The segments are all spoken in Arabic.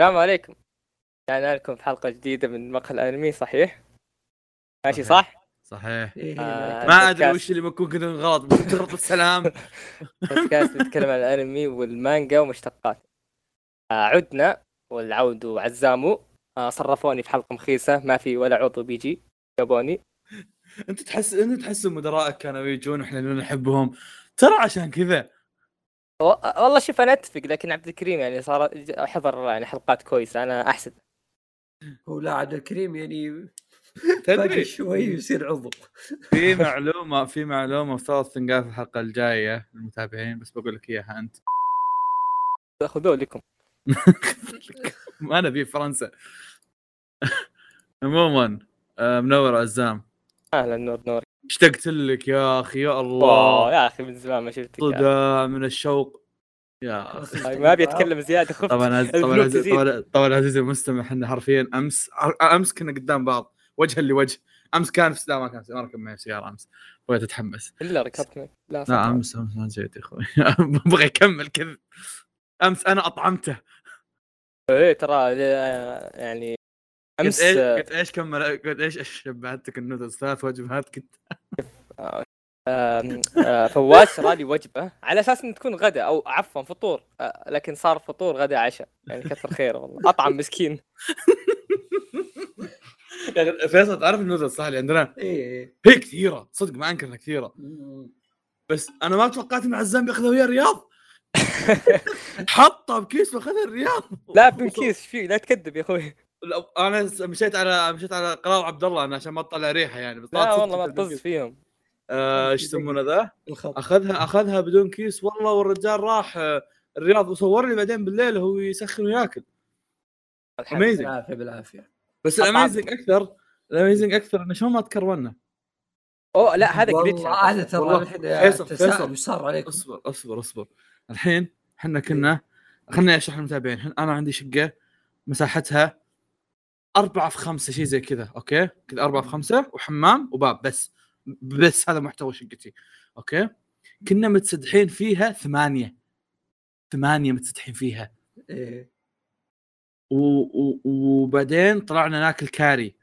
السلام عليكم. جانا لكم في حلقة جديدة من مقهى الأنمي صحيح؟ ماشي. صح؟ صحيح. إيه، آه، ما أدري وش اللي بكون كذا غلط بس السلام. بودكاست نتكلم عن الأنمي والمانجا ومشتقات. آه، عدنا والعود عزامو آه، صرفوني في حلقة مخيسة ما في ولا عضو بيجي جابوني. انت تحس انت تحس مدرائك كانوا يجون وإحنا نحبهم. ترى عشان كذا والله شوف أنا أتفق لكن عبد الكريم يعني صار حضر يعني حلقات كويسة أنا أحسد. هو لا عبد الكريم يعني تدري؟ شوي يصير عضو. في معلومة في معلومة مفترض تنقال في الحلقة الجاية للمتابعين بس بقول لك إياها أنت. خذوه لكم. ما أنا في فرنسا. عموما آه، منور عزام. أهلا نور نور. اشتقت لك يا أخي يا الله. يا أخي من زمان ما شفتك صدى من الشوق. يا. ما أبي أتكلم زيادة خفت. طبعا. طبعا. طبعا عزيزي المستمع إحنا حرفيا امس أمس كنا قدام بعض وجها لوجه أمس كان في لا ما كان ما ركب معي سيارة أمس. بغيت أتحمس. إلا ركبت معك. لا لا. امس أمس ما جيت يا أخوي. أبغى يكمل كذا أمس أنا أطعمته. إيه ترى آه، يعني أمس إيش آه، قلت إيش كمل قلت إيش إيش شبعتك النودلز؟ ثلاث وجبات كنت. آه، فواز شرى لي وجبة على أساس انه تكون غدا أو عفوا فطور لكن صار فطور غدا عشاء يعني كثر خيره والله. أطعم مسكين. يا فيصل تعرف النودلز صح اللي عندنا؟ إيه هي كثيرة صدق ما انكر انها كثيره. بس أنا ما توقعت إن عزام بياخذها ويا الرياض. حطها بكيس وأخذها الرياض. لا من كيس إيش فيه لا تكذب يا أخوي. لا، أنا مشيت على مشيت على قرار عبد الله أنا عشان ما تطلع ريحة يعني بس لا والله ما تطز. فيهم. إيش يسمونه ذا؟ أخذها أخذها بدون كيس. والله والرجال راح آه، الرياض وصور لي بعدين بالليل وهو يسخن وياكل. الحمد amazing بالعافيه بالعافية. بس. ال amazing أكثر ال amazing أكثر إنه شلون ما تكرمنا اوه لا هذا glitch والله هذا ترى فيصل-. وش صار عليكم؟ أصبر أصبر أصبر. الحين إحنا كنا خليني أشرح للمتابعين. أنا عندي شقة مساحتها أربعة في خمسة شيء زي كذا okay؟ كذا أربعة في خمسة وحمام وباب بس. بس هذا محتوى شقتي. okay؟ كنا متسدحين فيها ثمانية. ثمانية متسدحين فيها. إيه. و... و... وبعدين طلعنا ناكل كاري.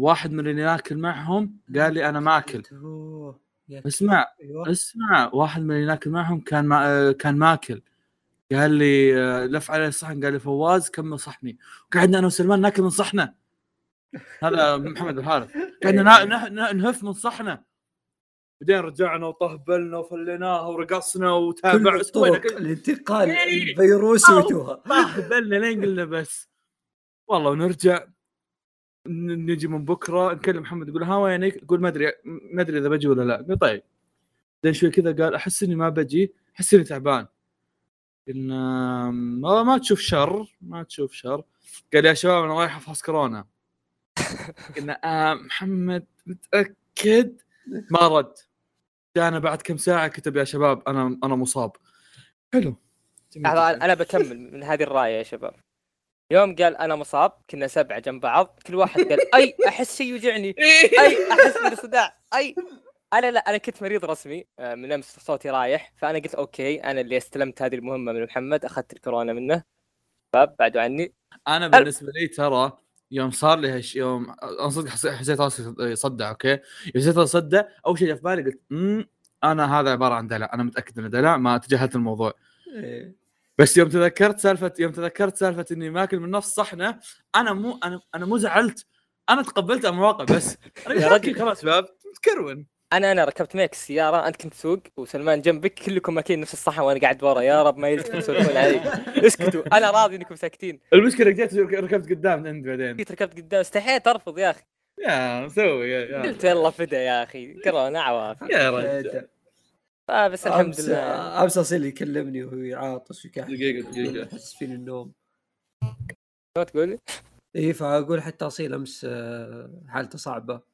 واحد من اللي ناكل معهم قال لي أنا ماكل. أوه. يا اسمع أيوه. اسمع. واحد من اللي ناكل معهم كان ما... كان ماكل. قال لي لف علي الصحن. قال لي فواز كمل صحني. قعدنا أنا وسلمان ناكل من صحنه. هذا محمد الحارث. قعدنا نا... نه... نه... نهف من صحنه. بعدين رجعنا وطهبلنا وفليناها ورقصنا وتابعنا. سوينا كل الانتقال إيه. الفيروسي. وتوها طهبلنا لين قلنا بس. والله ونرجع ن- نجي من بكرة نكلم محمد يقول ها وينك؟ يقول ما أدري ما أدري إذا بجي ولا لا. قلت طيب. بعدين شوي كذا قال أحس إني ما بجي أحس إني تعبان. قلنا والله ما تشوف شر ما تشوف شر. قال يا شباب أنا رايح أفحص كورونا. قلنا آه محمد متأكد؟ ما رد. جانا بعد كم ساعة كتب يا شباب أنا أنا مصاب. حلو. أنا بكمل من هذه الراية يا شباب. يوم قال أنا مصاب كنا سبعة جنب بعض كل واحد قال أي أحس شيء يوجعني. أي أحس بصداع أي. أنا لا أنا كنت مريض رسمي آه، من أمس صوتي رايح فأنا قلت أوكي أنا اللي استلمت هذه المهمة من محمد أخذت الكورونا منه. شباب بعدوا عني. أنا بالنسبة لي ترى يوم صار لي هالش يوم أنا صدق حسيت راسي يصدع أوكي حسيت راسي يصدع أول شيء في بالي قلت امم أنا هذا عبارة عن دلع أنا متأكد إنه دلع ما تجاهلت الموضوع إيه. بس يوم تذكرت سالفة يوم تذكرت سالفة إني ماكل من نفس صحنة أنا مو أنا أنا مو زعلت أنا تقبلت المواقع بس يا رجل. خلاص شباب تكرون أنا أنا ركبت معك السياره أنت كنت تسوق وسلمان جنبك كلكم ماكلين نفس الصحن وأنا قاعد ورا. يا رب ما يلتفتوا يسولفون علي اسكتوا أنا راضي إنكم ساكتين. المشكلة جيت ركبت قدام عند بعدين. جيت ركبت قدام. استحيت أرفض يا أخي. يا مسوي يا, قلت يلا فدا يا أخي. كورونا عوافي يا رجل. آه بس الحمد لله. أمس أصيل يكلمني وهو يعاطس ويكحل دقيقة دقيقة. يحس فيني النوم. شو تقول اي فأقول حتى أصيل أمس آه، حالته صعبة.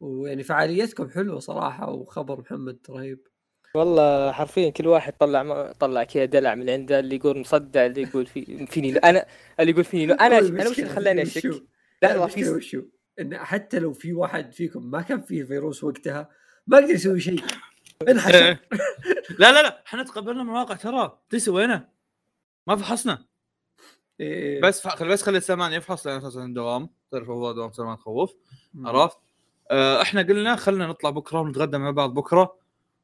ويعني فعاليتكم حلوة صراحة وخبر محمد رهيب والله حرفيا كل واحد طلع ما طلع كذا دلع من عنده اللي يقول مصدع اللي يقول في فيني لو أنا اللي يقول فيني لو أنا أنا وش اللي خلاني؟ أشك؟ لا المشكلة في وشو؟ إن حتى لو في واحد فيكم ما كان فيه فيروس وقتها ما قدر يسوي شيء انحشر إيه. لا لا لا إحنا تقبلنا مواقع ترى تسوي وينه ما فحصنا إيه. بس. بس خلي سلمان يفحص لأن أساسا دوام تعرف هو دوام سلمان خوف. عرفت؟ آه إحنا قلنا خلينا نطلع بكرة ونتغدى مع بعض بكرة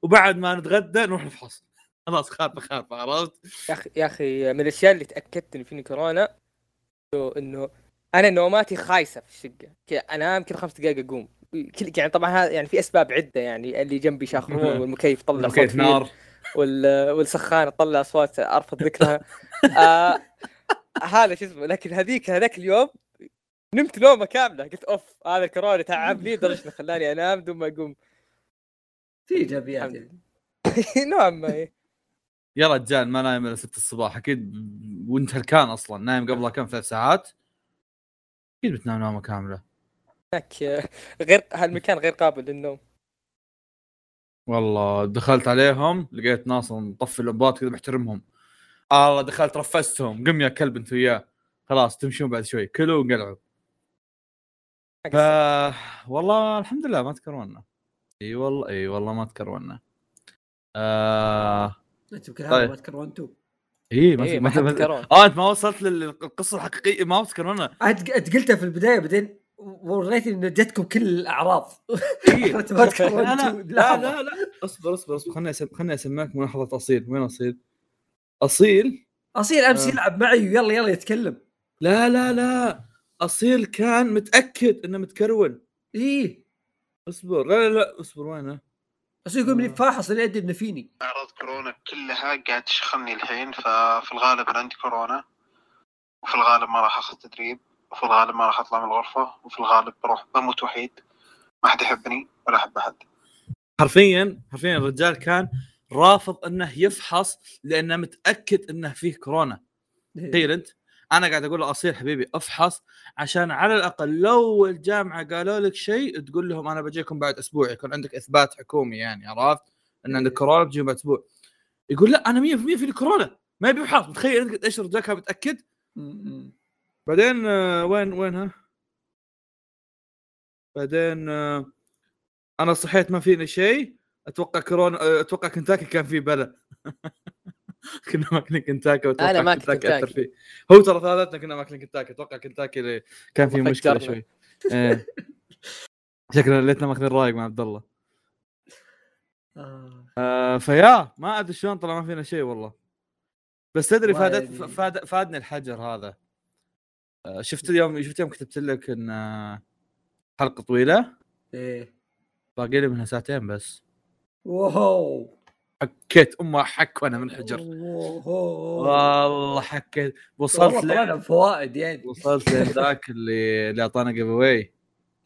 وبعد ما نتغدى نروح نفحص خلاص خارفة خارفة عرفت؟ يا أخي يا أخي من الأشياء اللي تأكدت انه فيني كورونا انه أنا نوماتي خايسة في الشقة. انام كل خمس دقائق أقوم. كل يعني طبعا هذا يعني في أسباب عدة يعني اللي جنبي شاخرون والمكيف طلع صوت نار. وال والسخان تطلع اصوات أرفض ذكرها. آه هذا شو اسمه لكن هذيك هذاك اليوم نمت نومة كاملة. قلت أوف هذا الكورونا تعبني لدرجه انه خلاني أنام بدون ما أقوم؟ في إيجابيات الحمد يعني. نوعا ما. يا رجال ما نايم إلا 6 الصباح. أكيد وأنت هلكان أصلا. نايم قبلها كم؟ ثلاث ساعات. أكيد بتنام نومة كاملة. هناك آه، غير هالمكان غير قابل للنوم. والله دخلت عليهم لقيت ناس مطفي اللمبات كذا محترمهم. الله دخلت رفستهم. قم يا كلب أنت وياه. خلاص تمشون بعد شوي. كلوا وقلعوا ف والله الحمد لله ما تكرونا إي والله إي والله ما تكرونا آه... أنت يمكن طيب. هذا ما تكرهتوا إي ما, إيه، ما, ما آه أنت ما وصلت للقصة الحقيقية. ما تكرونا انت قلتها في البداية بعدين وريتني إنه جتكم كل الأعراض. إيه. لا لا لا, لا. أصبر أصبر أصبر. خليني أسم... خليني أسمعك ملاحظه أصيل. وين أصيل؟ أصيل؟ أصيل أمس آه. يلعب معي ويلا يلا يتكلم. لا لا لا. أصيل كان متأكد إنه متكرون. إيه. اصبر. لا لا لا اصبر وينه؟ اصيل يقول لي فاحص اللي يدري إنه فيني. أعراض كورونا كلها قاعد تشخلني الحين ففي الغالب أنا عندي كورونا وفي الغالب ما راح أخذ تدريب وفي الغالب ما راح أطلع من الغرفة وفي الغالب بروح بموت وحيد. ما حد يحبني ولا أحب أحد. حرفيا حرفيا الرجال كان رافض إنه يفحص لأنه متأكد إنه فيه كورونا. إيه. تخيل أنت. أنا قاعد أقول له اصيل حبيبي أفحص. عشان على الأقل لو الجامعة قالوا لك شيء تقول لهم أنا بجيكم بعد أسبوع يكون عندك إثبات حكومي يعني عرفت؟ إن عندك كورونا بتجيهم بعد أسبوع. يقول لا أنا 100% في كورونا ما يبي يفحص. متخيل أنت إيش كان متأكد. بعدين آه، وين وينها؟ بعدين آه، أنا صحيت ما فيني شيء أتوقع كورونا آه، أتوقع كنتاكي كان فيه بلا. كنا ماكلين كنتاكي واتوقع أنا ما أكل كنتاكي أثر كنتاكي. فيه. هو ترى ثلاثتنا كنا ماكلين كنتاكي أتوقع كنتاكي اللي كان فيه مشكلة. شوي. إيه. شكلنا ليتنا ماخذين رايق مع عبد الله. آه. آه فيا ما أدري شلون طلع ما فينا شيء والله. بس تدري فادت يعني- فاد فادني الحجر هذا. آه شفت اليوم شفت يوم كتبت لك إن آه، حلقة طويلة؟ إيه. باقي لي منها ساعتين بس. wow. حكيت امها حك وأنا من حجر wow والله حكيت. وصلت والله ل... طلعنا بفوائد يعني. وصلت لذاك اللي اللي أعطانا giveaway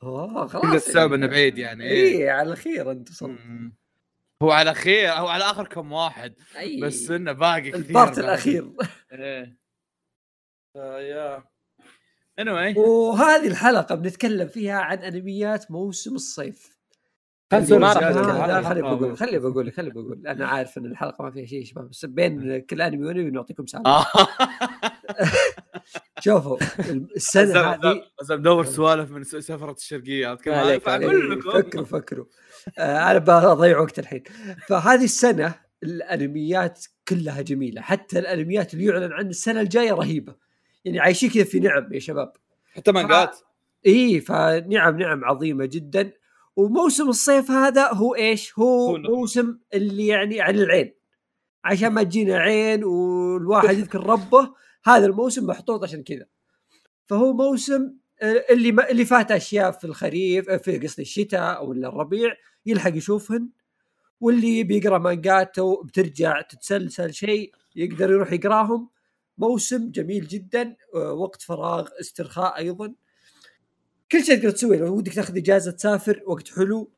اوه خلاص كل السبب يعني. إنه بعيد يعني. إيه إيه. على الخير أنت وصلت. هو على خير هو على آخر كم واحد. أي. بس إنه باقي كثير البارت. الأخير. إيه. يا. Anyway. وهذه الحلقة بنتكلم فيها عن أنميات موسم الصيف. ما راح. لا خلي الحلقة بقول خلي بقول خلي بقول أنا عارف إن الحلقة ما فيها شيء يا شباب بس بين كل أنمي وأنمي بنعطيكم سالفه. شوفوا السنة هذه زلمه دور سوالف من سفرة الشرقية لكم. فكروا فكروا. آه أنا بضيع وقت الحين. فهذه السنة الأنميات كلها جميلة. حتى الأنميات اللي يعلن عن السنة الجاية رهيبة. يعني عايشين كذا في نعم يا شباب. حتى مانجات اي فنعم نعم عظيمة جدا. وموسم الصيف هذا هو إيش؟ هو, هو. موسم اللي يعني على العين. عشان ما تجينا عين والواحد يذكر ربه هذا الموسم محطوط عشان كذا. فهو موسم آه، اللي ما اللي فات أشياء في الخريف آه، في قصدي الشتاء ولا الربيع يلحق يشوفهن. واللي بيقرأ مانجاته بترجع تتسلسل شيء يقدر يروح يقراهم. موسم جميل جدا آه، وقت فراغ استرخاء أيضا. كل شيء تقدر تسويه لو ودك تاخذ إجازة تسافر وقت حلو.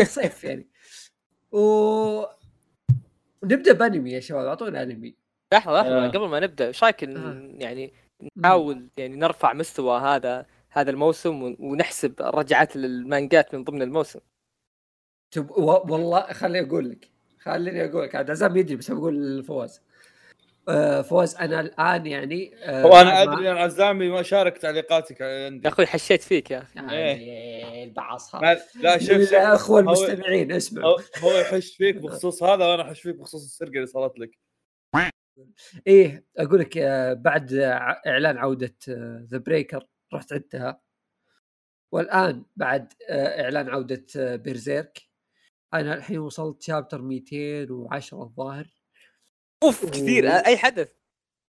الصيف يعني. و نبدأ بأنمي يا شباب أعطونا أنمي. لحظة لحظة آه. قبل ما نبدأ إيش رأيك آه. يعني نحاول يعني نرفع مستوى هذا هذا الموسم ون- ونحسب رجعات للمانجات من ضمن الموسم؟ تب... و... والله خليني أقول لك خليني أقول لك عاد عزام يدري بس بقول لفواز آه فواز أنا الآن يعني آه وأنا أدري أن عزامي ما شارك تعليقاتك يا عندي أخوي حشيت فيك يا أخي. يعني ما- لا شوف شوف. الاخوه المستمعين اسمعوا هو يحش فيك بخصوص هذا وأنا أحش فيك بخصوص السرقة اللي صارت لك. إيه أقول لك آه، بعد إعلان عودة The Breaker رحت عدتها والآن بعد إعلان عودة Berserk أنا الحين وصلت chapter 210 الظاهر. أوف كثير. أي حدث؟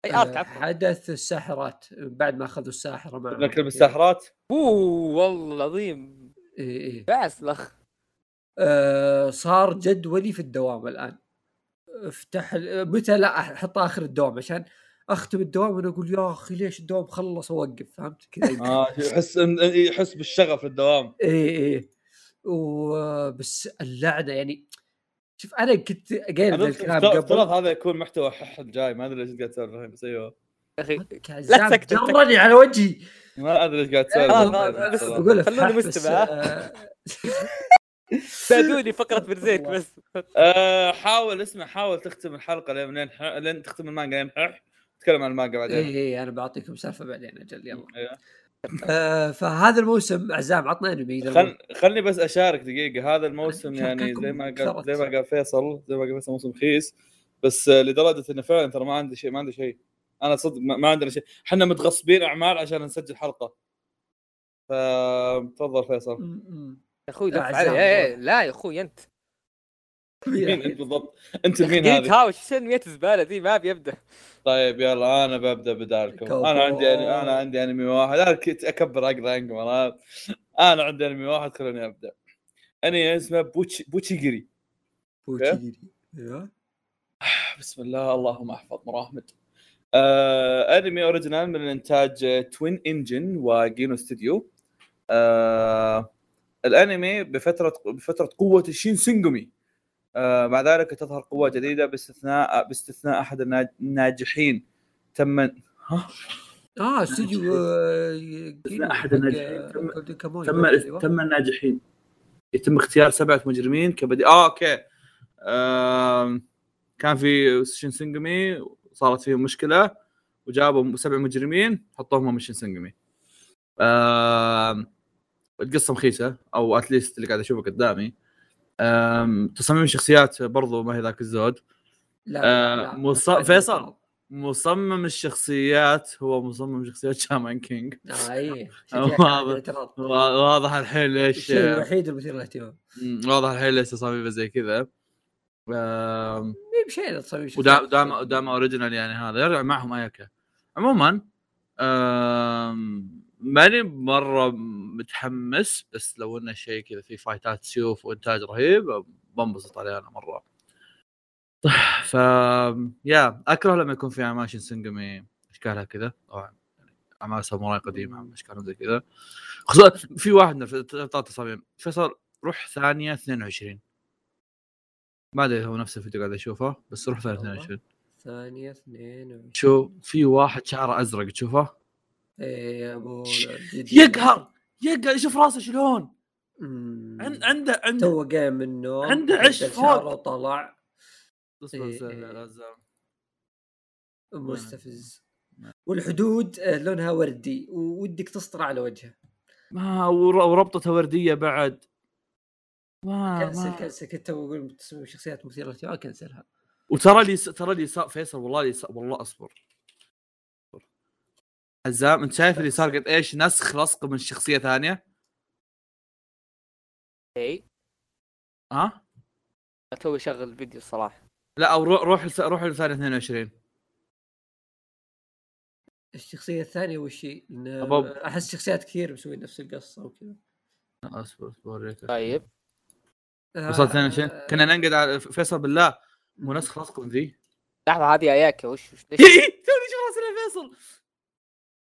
أي arc آه، عفوا حدث الساحرات. بعد ما أخذوا الساحرة معهم. قلنا كلمه الساحرات أوه والله العظيم. إيه إيه. بس لخ. آه، صار جدولي في الدوام الآن. افتح متى لا أحط آخر الدوام؟ عشان أختم الدوام وأنا أقول يا أخي ليش الدوام خلص؟ أوقف. فهمت؟ كذا. آه يحس إن- يحس بالشغف للدوام إيه إيه. وبس اللعنة يعني شوف أنا كنت قايل الكلام افترض قبل. هذا يكون محتوى حح الجاي ما أدري ليش قاعد تسولف الحين بس أيوه. يا أخي كذاب تسكت، تسكت. جرني على وجهي. ما أدري ليش قاعد تسولف آه، آه، بس- بقول خلوني مستمع. ساعدوني فقرة برزيرك بس. آه، حاول اسمع حاول تختم الحلقة لين لين ح- لين تختم المانجا لين حح تتكلم عن المانجا بعدين. إيه أنا بعطيكم سالفة بعدين أجل يلا. أيوة. آه فهذا الموسم عزام عطنا إنمي خل... خلني بس أشارك دقيقة هذا الموسم يعني زي ما قال. زي ما قال فيصل زي ما قال فيصل موسم رخيص. بس آه، لدرجة إنه فعلا ترى ما عندي شيء ما عندي شيء. أنا صدق ما, ما عندنا شيء. إحنا متغصبين أعمال عشان نسجل حلقة. فتفضل فيصل. يا أخوي عزام علي. إيه، والله. لا يا أخوي أنت. مين أنت بالضبط؟ أنت مين جيت هذا هاوش شو المية الزباله ذي ما بيبدأ. طيب يلا أنا ببدأ بدالكم. أنا عندي أني... أنا عندي انمي واحد. أنا كنت أكبر أقرأ عنكم أنا أنا عندي انمي واحد خلوني أبدأ. انمي اسمه Bucchi Bucchigire Bucchigire. أيوه. بسم الله اللهم احفظ مراحمد آه أنمي original من انتاج Twin Engine و Geno Studio آه الأنمي بفترة بفترة قوة الشين سينجومي. مع ذلك تظهر قوة جديدة باستثناء باستثناء الناج- الناجحين. تم ها؟ آه استوديو آه، لا، أحد حق، الناجحين. آه، تم- أيوة. تم الناجحين. يتم اختيار سبعة مجرمين كبديل آه okay. آم، كان في شين سينجومي صارت فيهم مشكلة وجابوا سبع مجرمين حطوهم هم شين سينجومي آم، القصة مخيسة أو at least اللي قاعد أشوفه قدامي. آم، تصاميم الشخصيات برضو ما هي ذاك الزود لا آه، لا، لا. مص- فيصل. مصمم الشخصيات هو مصمم شخصيات Shaman King إيه واضح. واضح الحين ليش الشيء الوحيد المثير للاهتمام واضح الحين ليش تصاميمه زي كذا مي بشيء تصميم ودام. دام original يعني هذا يرجع معهم اياكا عموما آم، ماني مرة متحمس بس لو إنه شيء كذا في فايتات سيوف وإنتاج رهيب بنبسط عليه أنا مرة. ف يا أكره لما يكون في اعمال سنجمي أشكالها كذا. طبعا أعمال ساموراي قديمة أشكالهم زي كذا. خصوصا في واحد من تصاميم فيصل روح ثانية 22 ما أدري هو نفس الفيديو قاعد أشوفه بس روح ثانية والله. 22 ثانية اثنين وعشرين. شوف في واحد شعره أزرق تشوفه؟ إيه أبو يقهر يقهر شوف راسه شلون. عند عنده عنده تو قايم من النوم عنده عش فوق. طلع إيه،. مستفز والحدود آه، لونها وردي وودك تسطر على وجهه ما ور- وربطته وردية بعد ما, كنسل ما. كنسل كنت أقول شخصيات مثيرة للاهتمام كنسلها وترى لي ترى لي صار فيصل والله لي والله أصبر. عزام انت شايف اللي صار قد إيش نسخ لصق من شخصية ثانية؟ إي. ها؟ توي شغل الفيديو الصراحه لا أو روح روح روح لثانية 22 الشخصية الثانية وش هي؟ أحس شخصيات كثير مسوي نفس القصة وكذا. أصبر أصبر. طيب. وصلت 22 آه، كنا ننقد على فيصل بالله. مو نسخ لصق من ذي؟ لحظة هذه اياكا وش وش ليش؟ توني شوف راسنا فيصل؟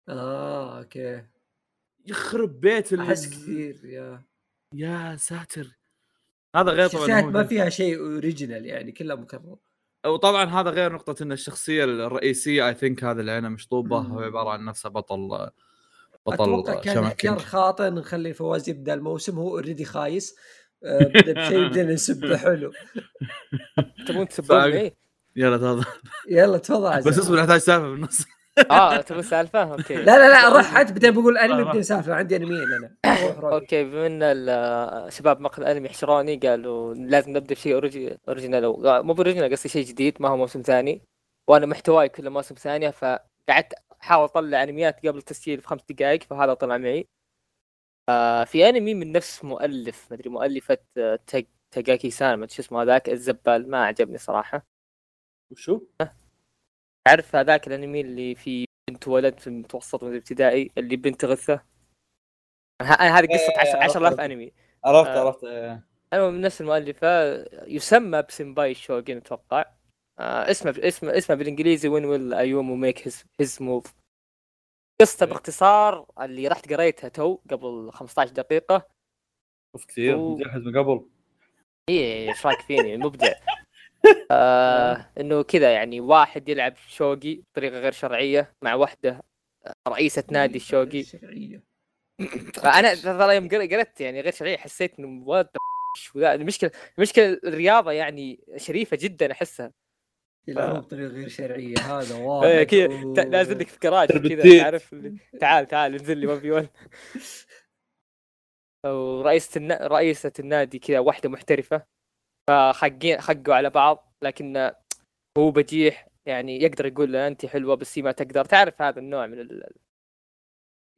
آه okay. يخرب بيت ال- أحس كثير يا. يا ساتر. هذا غير طبعا ما فيها شيء original يعني كلها مكرر وطبعا هذا غير نقطة إن الشخصية الرئيسية I think هذا اللي عينه مشطوبة. هو عبارة عن نفسه بطل أتوقع بطل كان شامان اختيار خاطئ نخلي فواز يبدأ الموسم هو already خايس. آه، بدأ بشيء بدينا نسبه حلو. تبون تسبوني؟ إيه؟ يلا تفضل. يلا تفضل. بس اصبر نحتاج سالفة بالنص. آه تبون سالفة؟ okay. لا لا لا روح حد بعدين بقول أنمي آه، بعدين سالفه عندي انميين أنا. okay بما إن شباب مقهى الانمي حشروني قالوا لازم نبدأ بشيء original. أو- مو original قصدي شيء جديد ما هو موسم ثاني وأنا محتواي كله موسم ثانية فقعدت أحاول أطلع أنميات قبل التسجيل في خمس دقائق فهذا طلع معي. آه في أنمي من نفس مؤلف مدري مؤلفة آه، تاج تاجاكي سان شو اسمه هذاك الزبال ما عجبني صراحة. وشو؟ تعرف هذاك الأنمي اللي فيه بنت ولد في المتوسط والابتدائي اللي بنت غثة هذه قصة إيه، 10 عرفت، 10000 عرفت. أنمي عرفت آه. عرفت إيه. المهم من نفس المؤلفة يسمى بسمباي شوغن أتوقع آه اسمه اسمه اسمه بالإنجليزي When will Ayumu make his his move قصته okay. باختصار اللي رحت قريتها تو قبل 15 دقيقة اوف كثير و- مجهز من قبل إيه إيش رايك فيني مبدع آه إنه كذا يعني واحد يلعب شوقي بطريقة غير شرعية مع واحدة آه، رئيسة نادي الشوقي فأنا ترى يوم قر- قريت يعني غير شرعية حسيت إنه المشكلة المشكلة الرياضة يعني شريفة جدا أحسها. يلعبون بطريقة غير شرعية هذا إيه، واحد كذا نازل لك في كراج كذا. تعرف تعال تعال انزل لي 1 في 1 ورئيسة النا... رئيسة النادي كذا واحدة محترفة. فحقين حقوا على بعض لكن هو بجيح يعني يقدر يقول لها انت حلوة بس هي ما تقدر. تعرف هذا النوع من ال...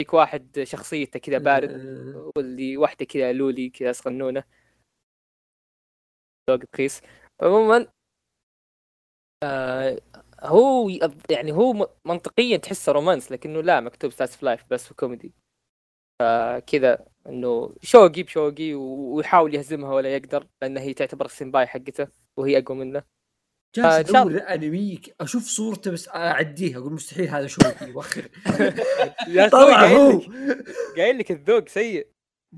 فيك واحد شخصيته كذا بارد واللي واحدة كذا لولي كذا صغنونة. ذوق رخيص. عموما آه هو يعني هو منطقيا تحسه romance لكنه لا مكتوب slice of life بس وكوميدي فكذا إنه شوقي بشوقي ويحاول يهزمها ولا يقدر لأن هي تعتبر السمباي حقته وهي أقوى منه. آه، جالس ادور أنمي أشوف صورته بس أعديها أقول مستحيل هذا شوقي يوخر يا طلع هو. قايل لك الذوق سيء.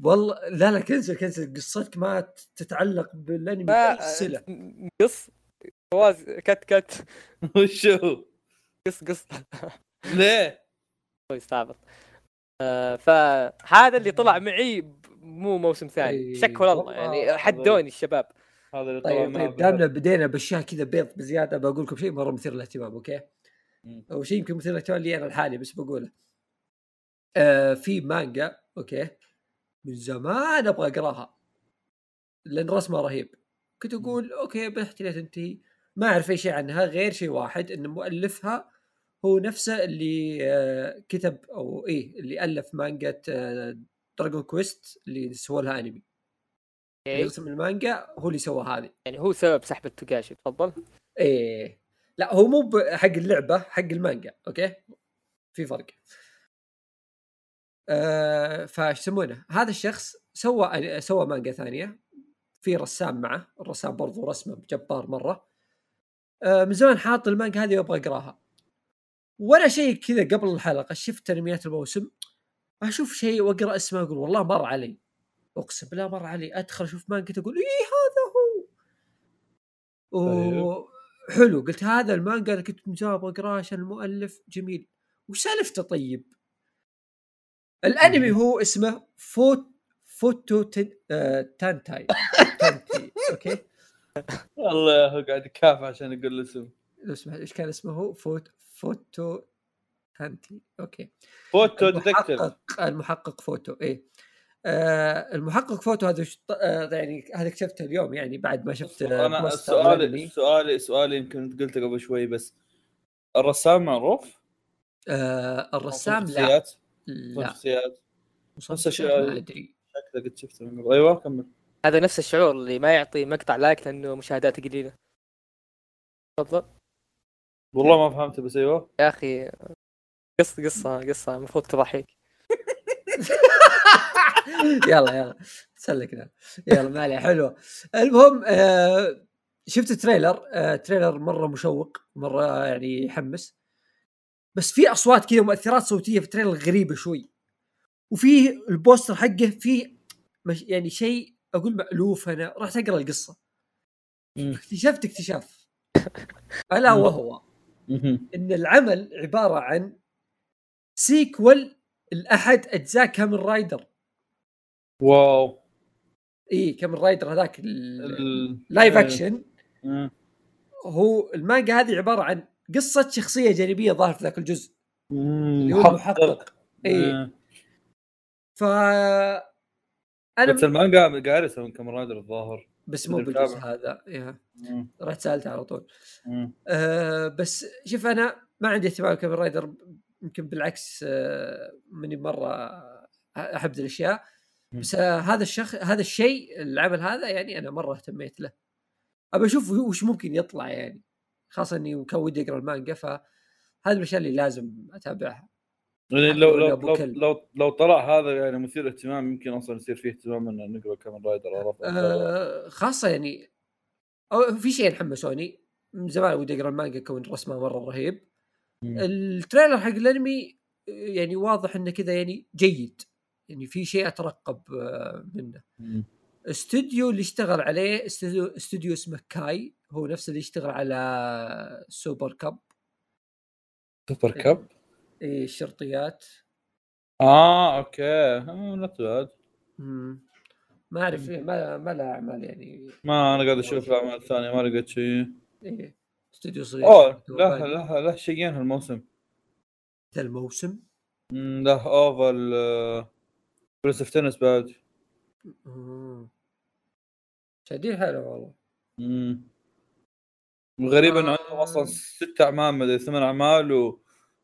والله لا لا كنسل كنسل. قصتك ما تتعلق بالأنمي بأي صلة. قص فواز كت كت. وشو؟ قص قص. ليه؟ هو يستعبط. آه فهذا اللي طلع معي مو موسم ثاني. أي، شك والله. يعني حدوني الشباب. هذا اللي طلع طيب طيب دامنا بدينا باشياء كذا بيض بزيادة بقول لكم شيء مرة مثير للاهتمام okay؟ أو شيء يمكن مثير للاهتمام لي أنا الحالي بس بقوله. آه في مانجا okay من زمان أبغى أقراها. لأن رسمها رهيب. كنت أقول okay بحكي لها تنتهي. ما أعرف أي شيء عنها غير شيء واحد إن مؤلفها هو نفسه اللي آه كتب أو إيه اللي ألف مانجا آه Dragon Quest اللي سووا لها انمي اللي okay. رسم المانجا هو اللي سوى هذه. يعني هو سبب سحب التوغاشي تفضل. إيه. لا هو مو حق اللعبة حق المانجا okay؟ في فرق. آه فايش يسمونه؟ هذا الشخص سوى سوى مانجا ثانية في رسام معه. الرسام برضو رسمه جبار مرة. آه من زمان حاط المانجا هذه وأبغى أقراها. ولا شيء كذا قبل الحلقة شفت انميات الموسم أشوف شيء وأقرأ اسمه أقول والله مر علي. أقسم بالله مر علي أدخل أشوف مانجا أقول إيه هذا هو؟ وحلو قلت هذا المانجا أنا كنت مجاب أقرأه عشان المؤلف جميل. وش سالفته طيب؟ الأنمي هو اسمه فوت فوتو تن... آه... تانتاي. تانتي okay؟ والله هو قاعد يكافح عشان يقول الاسم. سمحت إيش كان اسمه هو؟ فوت فوتو تانتي. okay. فوتو detective. المحقق المحقق فوتو إيه. آه المحقق فوتو هذا آه يعني هذا اكتشفته اليوم يعني بعد ما شفت أنا سؤالي. سؤالي سؤالي يمكن قلته قبل شوي بس الرسام معروف؟ آه الرسام لا. شخصيات لا. شخصيات نفس الشيء. ما أدري. شكله قد شفته من قبل. أيوه كمل. هذا نفس الشعور اللي ما يعطي مقطع like لأنه مشاهداته قليلة. تفضل. والله ما فهمته بس أيوه. يا أخي قصه قصة قصة المفروض تضحك. يلا يلا. سلكنا يلا ما عليه. حلوة المهم آه شفت trailer آه trailer مرة مشوق مرة يعني يحمس. بس في أصوات كذا مؤثرات صوتية في ال trailer غريبة شوي. وفي ال poster حقه في مش يعني شيء أقول مألوف أنا رحت اقرا القصة. اكتشفت اكتشاف. ألا وهو. إن العمل عبارة عن sequel لأحد أجزاء Kamen Rider واو. اي Kamen Rider هذاك ال- ال live. action. هو المانجا هذه عبارة عن قصة شخصية جانبية ظاهر في ذاك الجزء. اللي هو محقق. محقق. اي. ف أنا بس المانجا قاعد يسوي Kamen Rider الظاهر. بس مو الجزء بالجزء. هذا يا. مم. رحت سألته على طول. أه بس شوف أنا ما عندي اهتمام Kamen Rider يمكن بالعكس أه ماني مرة أحب الأشياء. بس أه هذا الشخص هذا الشيء العمل هذا يعني أنا مرة اهتميت له أبى أشوف وش ممكن يطلع يعني خاصة إني كان ودي اقرا المانجا فهذه الأشياء اللي لازم أتابعها يعني لو لو لو. لو لو طلع هذا يعني مثير اهتمام يمكن أصلا يصير فيه اهتمام ان نقرأ Kamen Rider؟ أه خاصة يعني أو في شيء حمسوني من زمان ودي أقرأ المانجا كون رسمه مرة رهيب مم. ال trailer حق الأنمي يعني واضح إنه كذا يعني جيد يعني في شيء أترقب آه، منه. استوديو اللي اشتغل عليه استوديو, استوديو اسمه كاي هو نفس اللي اشتغل على Super Cub Super Cub إيه، الشرطيات آه okay. not bad. ما أعرف إيه، ما ما له أعمال يعني. ما أنا قاعد أشوف الاعمال الثانية ما لقيت شيء. إيه استوديو صغير. أوه له له له شيئين هالموسم. ذا الموسم؟ له اوفل Prince of Tennis بعد. شادين حلو والله. مم. الغريب إنه. عندهم أصلا ست أعمال مدري ثمان أعمال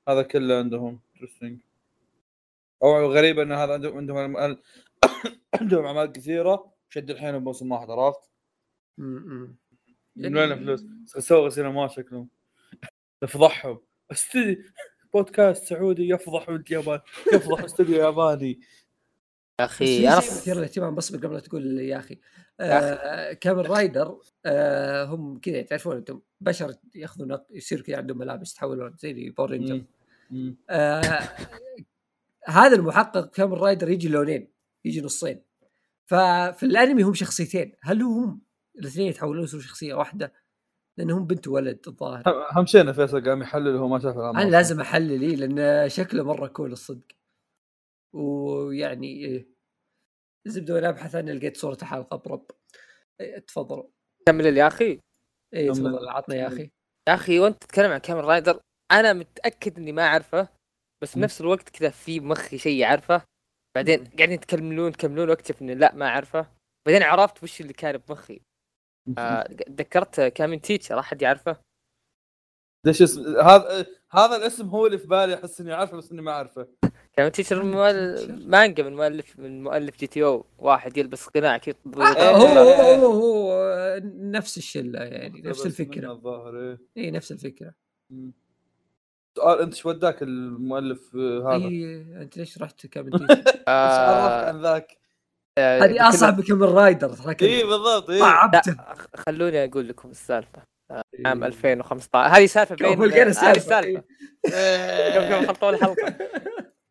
وهذا كله عندهم interesting أو غريب إن هذا عندهم عندهم عندهم أعمال كثيرة شد الحين بموسم واحد عرفت؟ مم. من وين الفلوس؟ سووا سينما شكلهم يفضحهم استدي بودكاست سعودي يفضح ولد يابان يفضح استوديو ياباني يا أخي أنا مثير للاهتمام بس قبل لا تقول يا أخي يا آه Kamen Rider آه هم كذا تعرفون أنتم بشر ياخذون يصير كذا عندهم ملابس يتحولون زي Power Ranger. آه هذا المحقق Kamen Rider يجي لونين يجي نصين. ففي الأنمي هم شخصيتين. هل هم الاثنين يتحولون يصيروا شخصية واحدة؟ لانهم بنت وولد الظاهر. هم- هم شينا فيصل قام يحلل وهو ما شاف الاعمال أنا لازم أحلل إيه لأن شكله مرة cool الصدق. ويعني إيه الزبده وأنا أبحث عنه لقيت صورة حلقة برب. إيه تفضلوا كمل يا أخي. اي. تفضل عطنا يا أخي. يا أخي وأنت تتكلم عن Kamen Rider؟ أنا متأكد إني ما أعرفه بس مم. بنفس الوقت كذا في مخي شيء أعرفه. بعدين قاعدين يتكلمون يكملون واكتشف اني لا ما أعرفه. بعدين عرفت وش اللي كان بمخي. آه تذكرت Kamen Teacher أحد يعرفه؟ ليش اسم هذا هذا الاسم هو اللي في بالي أحس إني عارفه بس إني ما أعرفه. Kamen Teacher مؤل... مانجا من مؤلف من مؤلف GTO. واحد يلبس قناع كذا. آه هو هو هو آه، نفس الشلة يعني نفس بس منه الفكرة. الظاهر إيه. اي نفس الفكرة. مم. سؤال انت إيش وداك المؤلف آه، هذا؟ اي انت ليش رحت Kamen؟ إيش عرفك عن ذاك؟ آه، هذه أصعب Kamen Rider اي بالضبط اي صعبته خلوني أقول لكم السالفة. عام إيه. 2015 هذه سالفة بين هذه. السالفه يوم يوم خلطوا الحلقة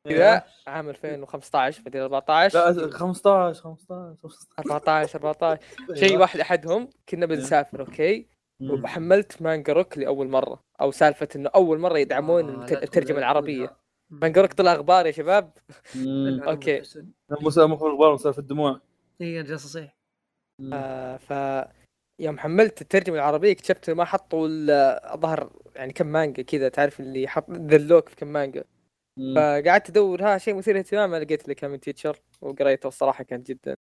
كذا عام 2015 بعدين 14 لا 15 15 14 14 شيء واحد احدهم كنا بنسافر okay. وحملت Manga Rock لأول مرة أو سالفة إنه أول مرة يدعمون آه، الترجمة العربية. Manga Rock طلع أخبار يا شباب. مم. okay. مسافر مخبر مسافر الدموع إي أنا جالس اصيح آه ف يوم حملت الترجمة العربية اكتشفت ما حطوا ال- الظهر يعني كم مانجا كذا تعرف اللي حط ذلوك في كم مانجا. فقعدت أدور ها شيء مثير اهتمام ما لقيت لي كامن تيتشر وقريته الصراحة كان جدا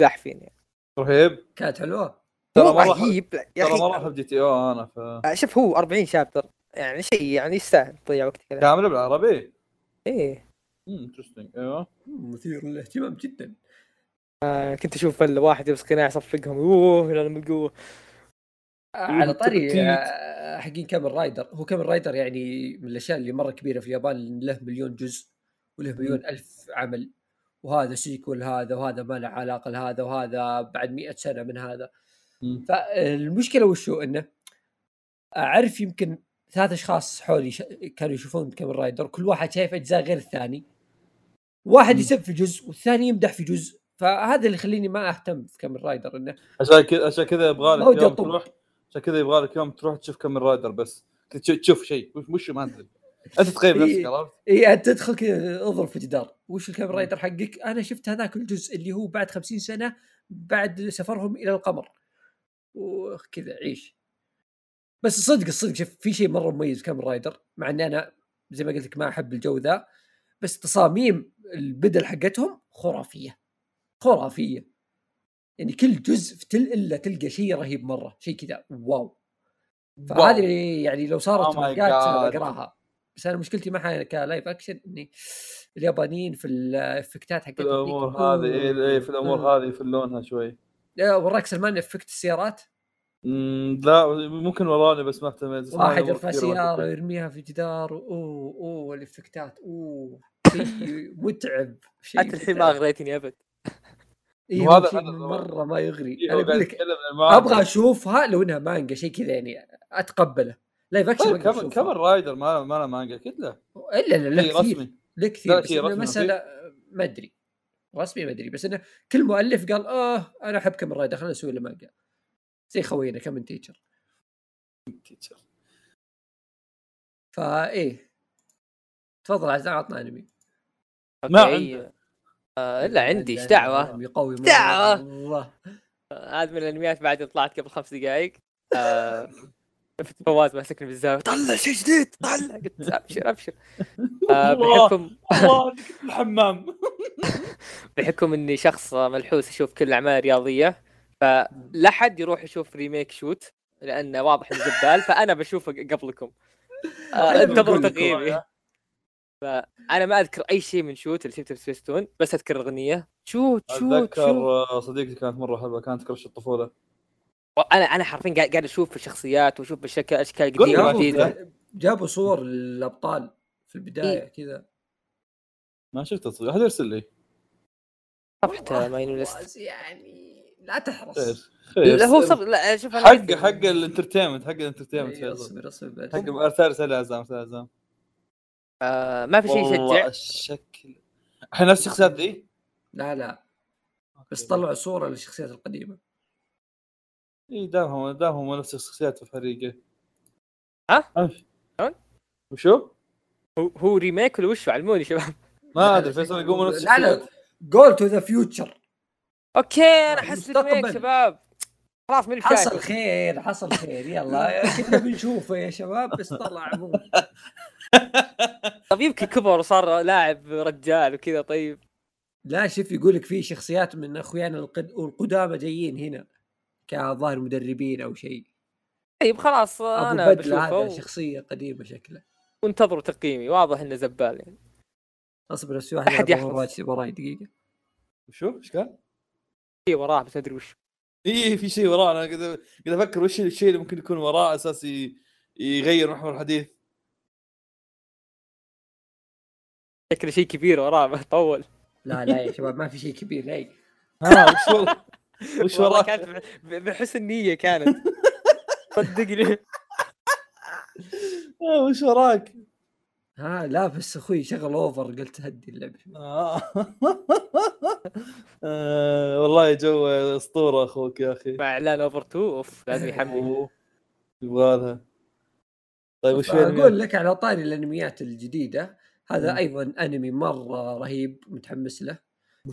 داح فيني رهيب. كانت حلوة. ترى مرة رهيب يا ترى ما راح بجي تي أو أنا ف آه، شوف هو 40 شابتر. يعني شيء يعني يستاهل تضيع وقت كذا. كامله بالعربي؟ إيه. interesting أيوه. مثير للاهتمام جدا. آه، كنت أشوف الواحد يلبس قناع يصفقهم. أوه لا من القوه على طاري تبتيت. آه، حقين Kamen Rider. هو Kamen Rider يعني من الأشياء اللي مرة كبيرة في اليابان له مليون جزء وله مليون ألف عمل. وهذا sequel هذا وهذا ما له علاقة لهذا وهذا بعد مئة سنة من هذا. فالمشكلة وشو إنه أعرف يمكن ثلاث أشخاص حولي ش... كانوا يشوفون Kamen Rider كل واحد شايف أجزاء غير الثاني واحد. يسب في جزء والثاني يمدح في جزء فهذا اللي يخليني ما أهتم في Kamen Rider إنه عشان كذا عشان كذا يبغى لك يوم. تروح عشان كذا يبغى لك يوم تروح تشوف Kamen Rider بس تش- تشوف شيء وش- ما أدري أنت تقيم إيه. نفسك عرفت؟ اي أنت تدخل كذا اضرب في جدار وش ال Kamen Rider حقك؟ أنا شفت هذاك الجزء اللي هو بعد خمسين سنة بعد سفرهم إلى القمر وكذا عيش. بس الصدق الصدق شوف في شيء مرة مميز في Kamen Rider مع إني أنا زي ما قلت لك ما أحب الجو ذا بس تصاميم البدل حقتهم خرافية. خرافية. يعني كل جزء في تل إلا تلقى شيء رهيب مرة شيء كذا wow. فهذه يعني لو صارت Oh مانجات. بقراها. بس أنا مشكلتي معها ك live action إني اليابانيين في الافكتات في حقتهم الأمور ذيك، هذه إيه إيه، في الأمور. هذه يفلونها شوي. وراك سلمان effect السيارات؟ لا ممكن وراني بس ما اهتميت. واحد يرفع سيارة. ويرميها في جدار أوه أوه الافكتات أوه شيء متعب شيء حتى الحين ما. أغريتني أبد. أيوه وهذا- هذا مرة ما يغري. إيه، أنا أقول لك. أبغى أشوفها لو إنها مانجا شيء كذا يعني أتقبله. live action طيب ما أقدر كمان أشوفها. Kamen Rider ما له ما له مانجا أكيد له إلا لا لا شيء كثير رسمي لا كثير بس رسمي مسألة ما أدري. رسمي ما أدري بس إنه كل مؤلف قال آه أنا أحب Kamen Rider خلينا نسوي له مانجا. زي خوينا Kamen Teacher فايه تفضل عزام عطنا أنمي. ما. عنده. آه إلا عندي. إيش دعوة؟ أنمي قوي مرة. دعوة. الله. هذا من الأنميات بعد طلعت قبل خمس دقائق آه. شفت فواز ماسكني بالزاوية. طلع شيء جديد طلع. قلت أبشر أبشر. آه. بحكم الله الحمام. بحكم إني شخص ملحوس أشوف كل الاعمال الرياضيه فلا حد يروح يشوف remake شوت لأنه واضح إنه زبال فأنا بشوفه قبلكم. آه انتظروا تقييمي فأنا ما أذكر أي شيء من شوت اللي شفته في سبيستون بس أذكر الأغنية. شوت شوت أتذكر شوت آه، صديقتي كانت مرة حلوة كانت crush الطفولة. أنا أنا حرفيا قاعد قاعد أشوف الشخصيات وأشوف بالشكل اشكال قديمه ما جديدة. جابوا صور الابطال في البداية إيه. كذا. ما شفته صدق أحد يرسل لي؟ صفحت ماين ليست. بس يعني لا تحرص. خير. لا هو صف لا شوف حق حق الانترتينمنت حق الانترتينمنت أيوة، فيصل. اصبر اصبر حق ارسال يا عزام ارسال يا عزام. آه ما في شيء يشجع. الشكل. الحين نفس الشخصيات ذي لا لا. بس طلعوا صورة للشخصيات القديمة. إي دامهم دامهم نفس الشخصيات في فريقه ها؟ أمشي. شلون؟ وشو؟ هو هو remake ولا وش علموني شباب. ما أدري فيصل يقوموا نفس لا Goal to the Future okay أنا أحس. remake شباب. خلاص ماني حصل خير حصل خير. يلا كنا بنشوفه يا شباب بس طلع مو. طب يمكن كبر وصار لاعب رجال وكذا طيب. لا شوف يقول لك في شخصيات من أخويانا القد... القدامى جايين هنا. كظاهر مدربين أو شيء. طيب خلاص أنا بدلة هذا بشوفه شخصية قديمة شكله. وانتظروا تقييمي واضح إنه زبال يعني. أصبر بس واحد يلعب يحفظ. وراي دقيقة. وشو؟ إيش قال؟ في وراه بس ما أدري وش. إي في شيء وراه أنا قاعد قاعد أفكر وش الشيء اللي ممكن يكون وراه أساس يغير محور الحديث. شكله شيء كبير وراه طول. لا لا يا شباب ما في شيء كبير لا ها وش وراه؟ كانت ب- بحسن نية كانت صدقني آه، وش وراك؟ ها لا بس أخوي شغل Over قلت هدي اللعبة آه. آه، والله جو أسطورة أخوك يا أخي مع إعلان Over 2 أوف لازم يحمل. يبغى لها طيب وش أقول؟ لك على طاري الأنميات الجديدة هذا مم. أيضا أنمي مرة رهيب متحمس له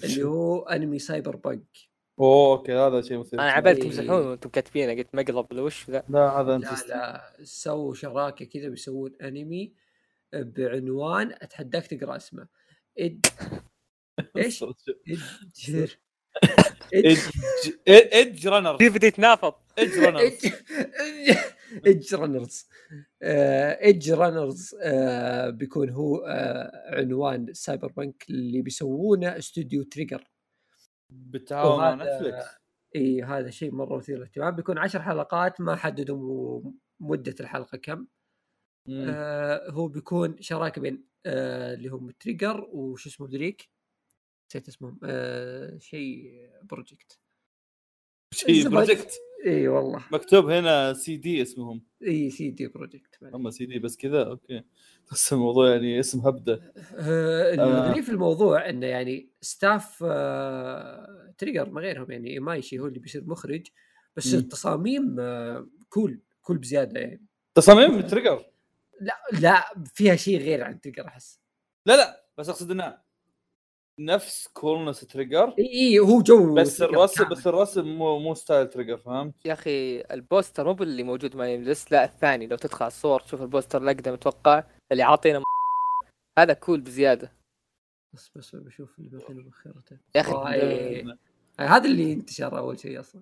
اللي هو أنمي Cyberpunk أوه okay هذا شيء مثير أنا عبالي. تمزحون وأنتم كاتبينه قلت مقلب ولا وش ذا لا هذا انت لا لا سووا شراكة كذا بيسوون أنمي بعنوان أتحداك تقرأ اسمه. إد... إيش؟ Edger. Edge Edgerunner في بدا يتنافض Edgerunner ايدج رانرز ايدج رانرز آه، بيكون هو آه، عنوان Cyberpunk اللي بيسوونه استوديو Trigger. بالتعاون مع نتفلكس إي هذا شيء مرة مثير للاهتمام. بيكون عشر حلقات ما حددوا مدة الحلقة كم. مم. آه هو بيكون شراكة بين آه اللي هم Trigger وش اسمه ذريك نسيت اسمهم. آه CD Projekt CD Projekt إي والله. مكتوب هنا سي دي اسمهم. إي CD Projekt هم سي دي بس كذا؟ أوكي. بس الموضوع يعني اسم هبدة. آه آه. الغريب في الموضوع إنه يعني staff آه Trigger ما غيرهم يعني إيمايشي هو اللي بيصير مخرج بس مم. التصاميم آه cool cool بزيادة يعني. تصاميم تريجر لا لا فيها شيء غير عن Trigger أحس. لا لا بس أقصد إنه نفس coolness Trigger إي إي هو جو بس الرسم. بس الرسم مو مو style Trigger فهمت؟ يا أخي ال poster مو باللي موجود ما يملس لا الثاني لو تدخل على الصور تشوف ال poster الأقدم أتوقع اللي عاطينا م- هذا cool بزيادة بس بس بشوف اللي باقي له يا أخي. هذا اللي انتشر أول شيء أصلا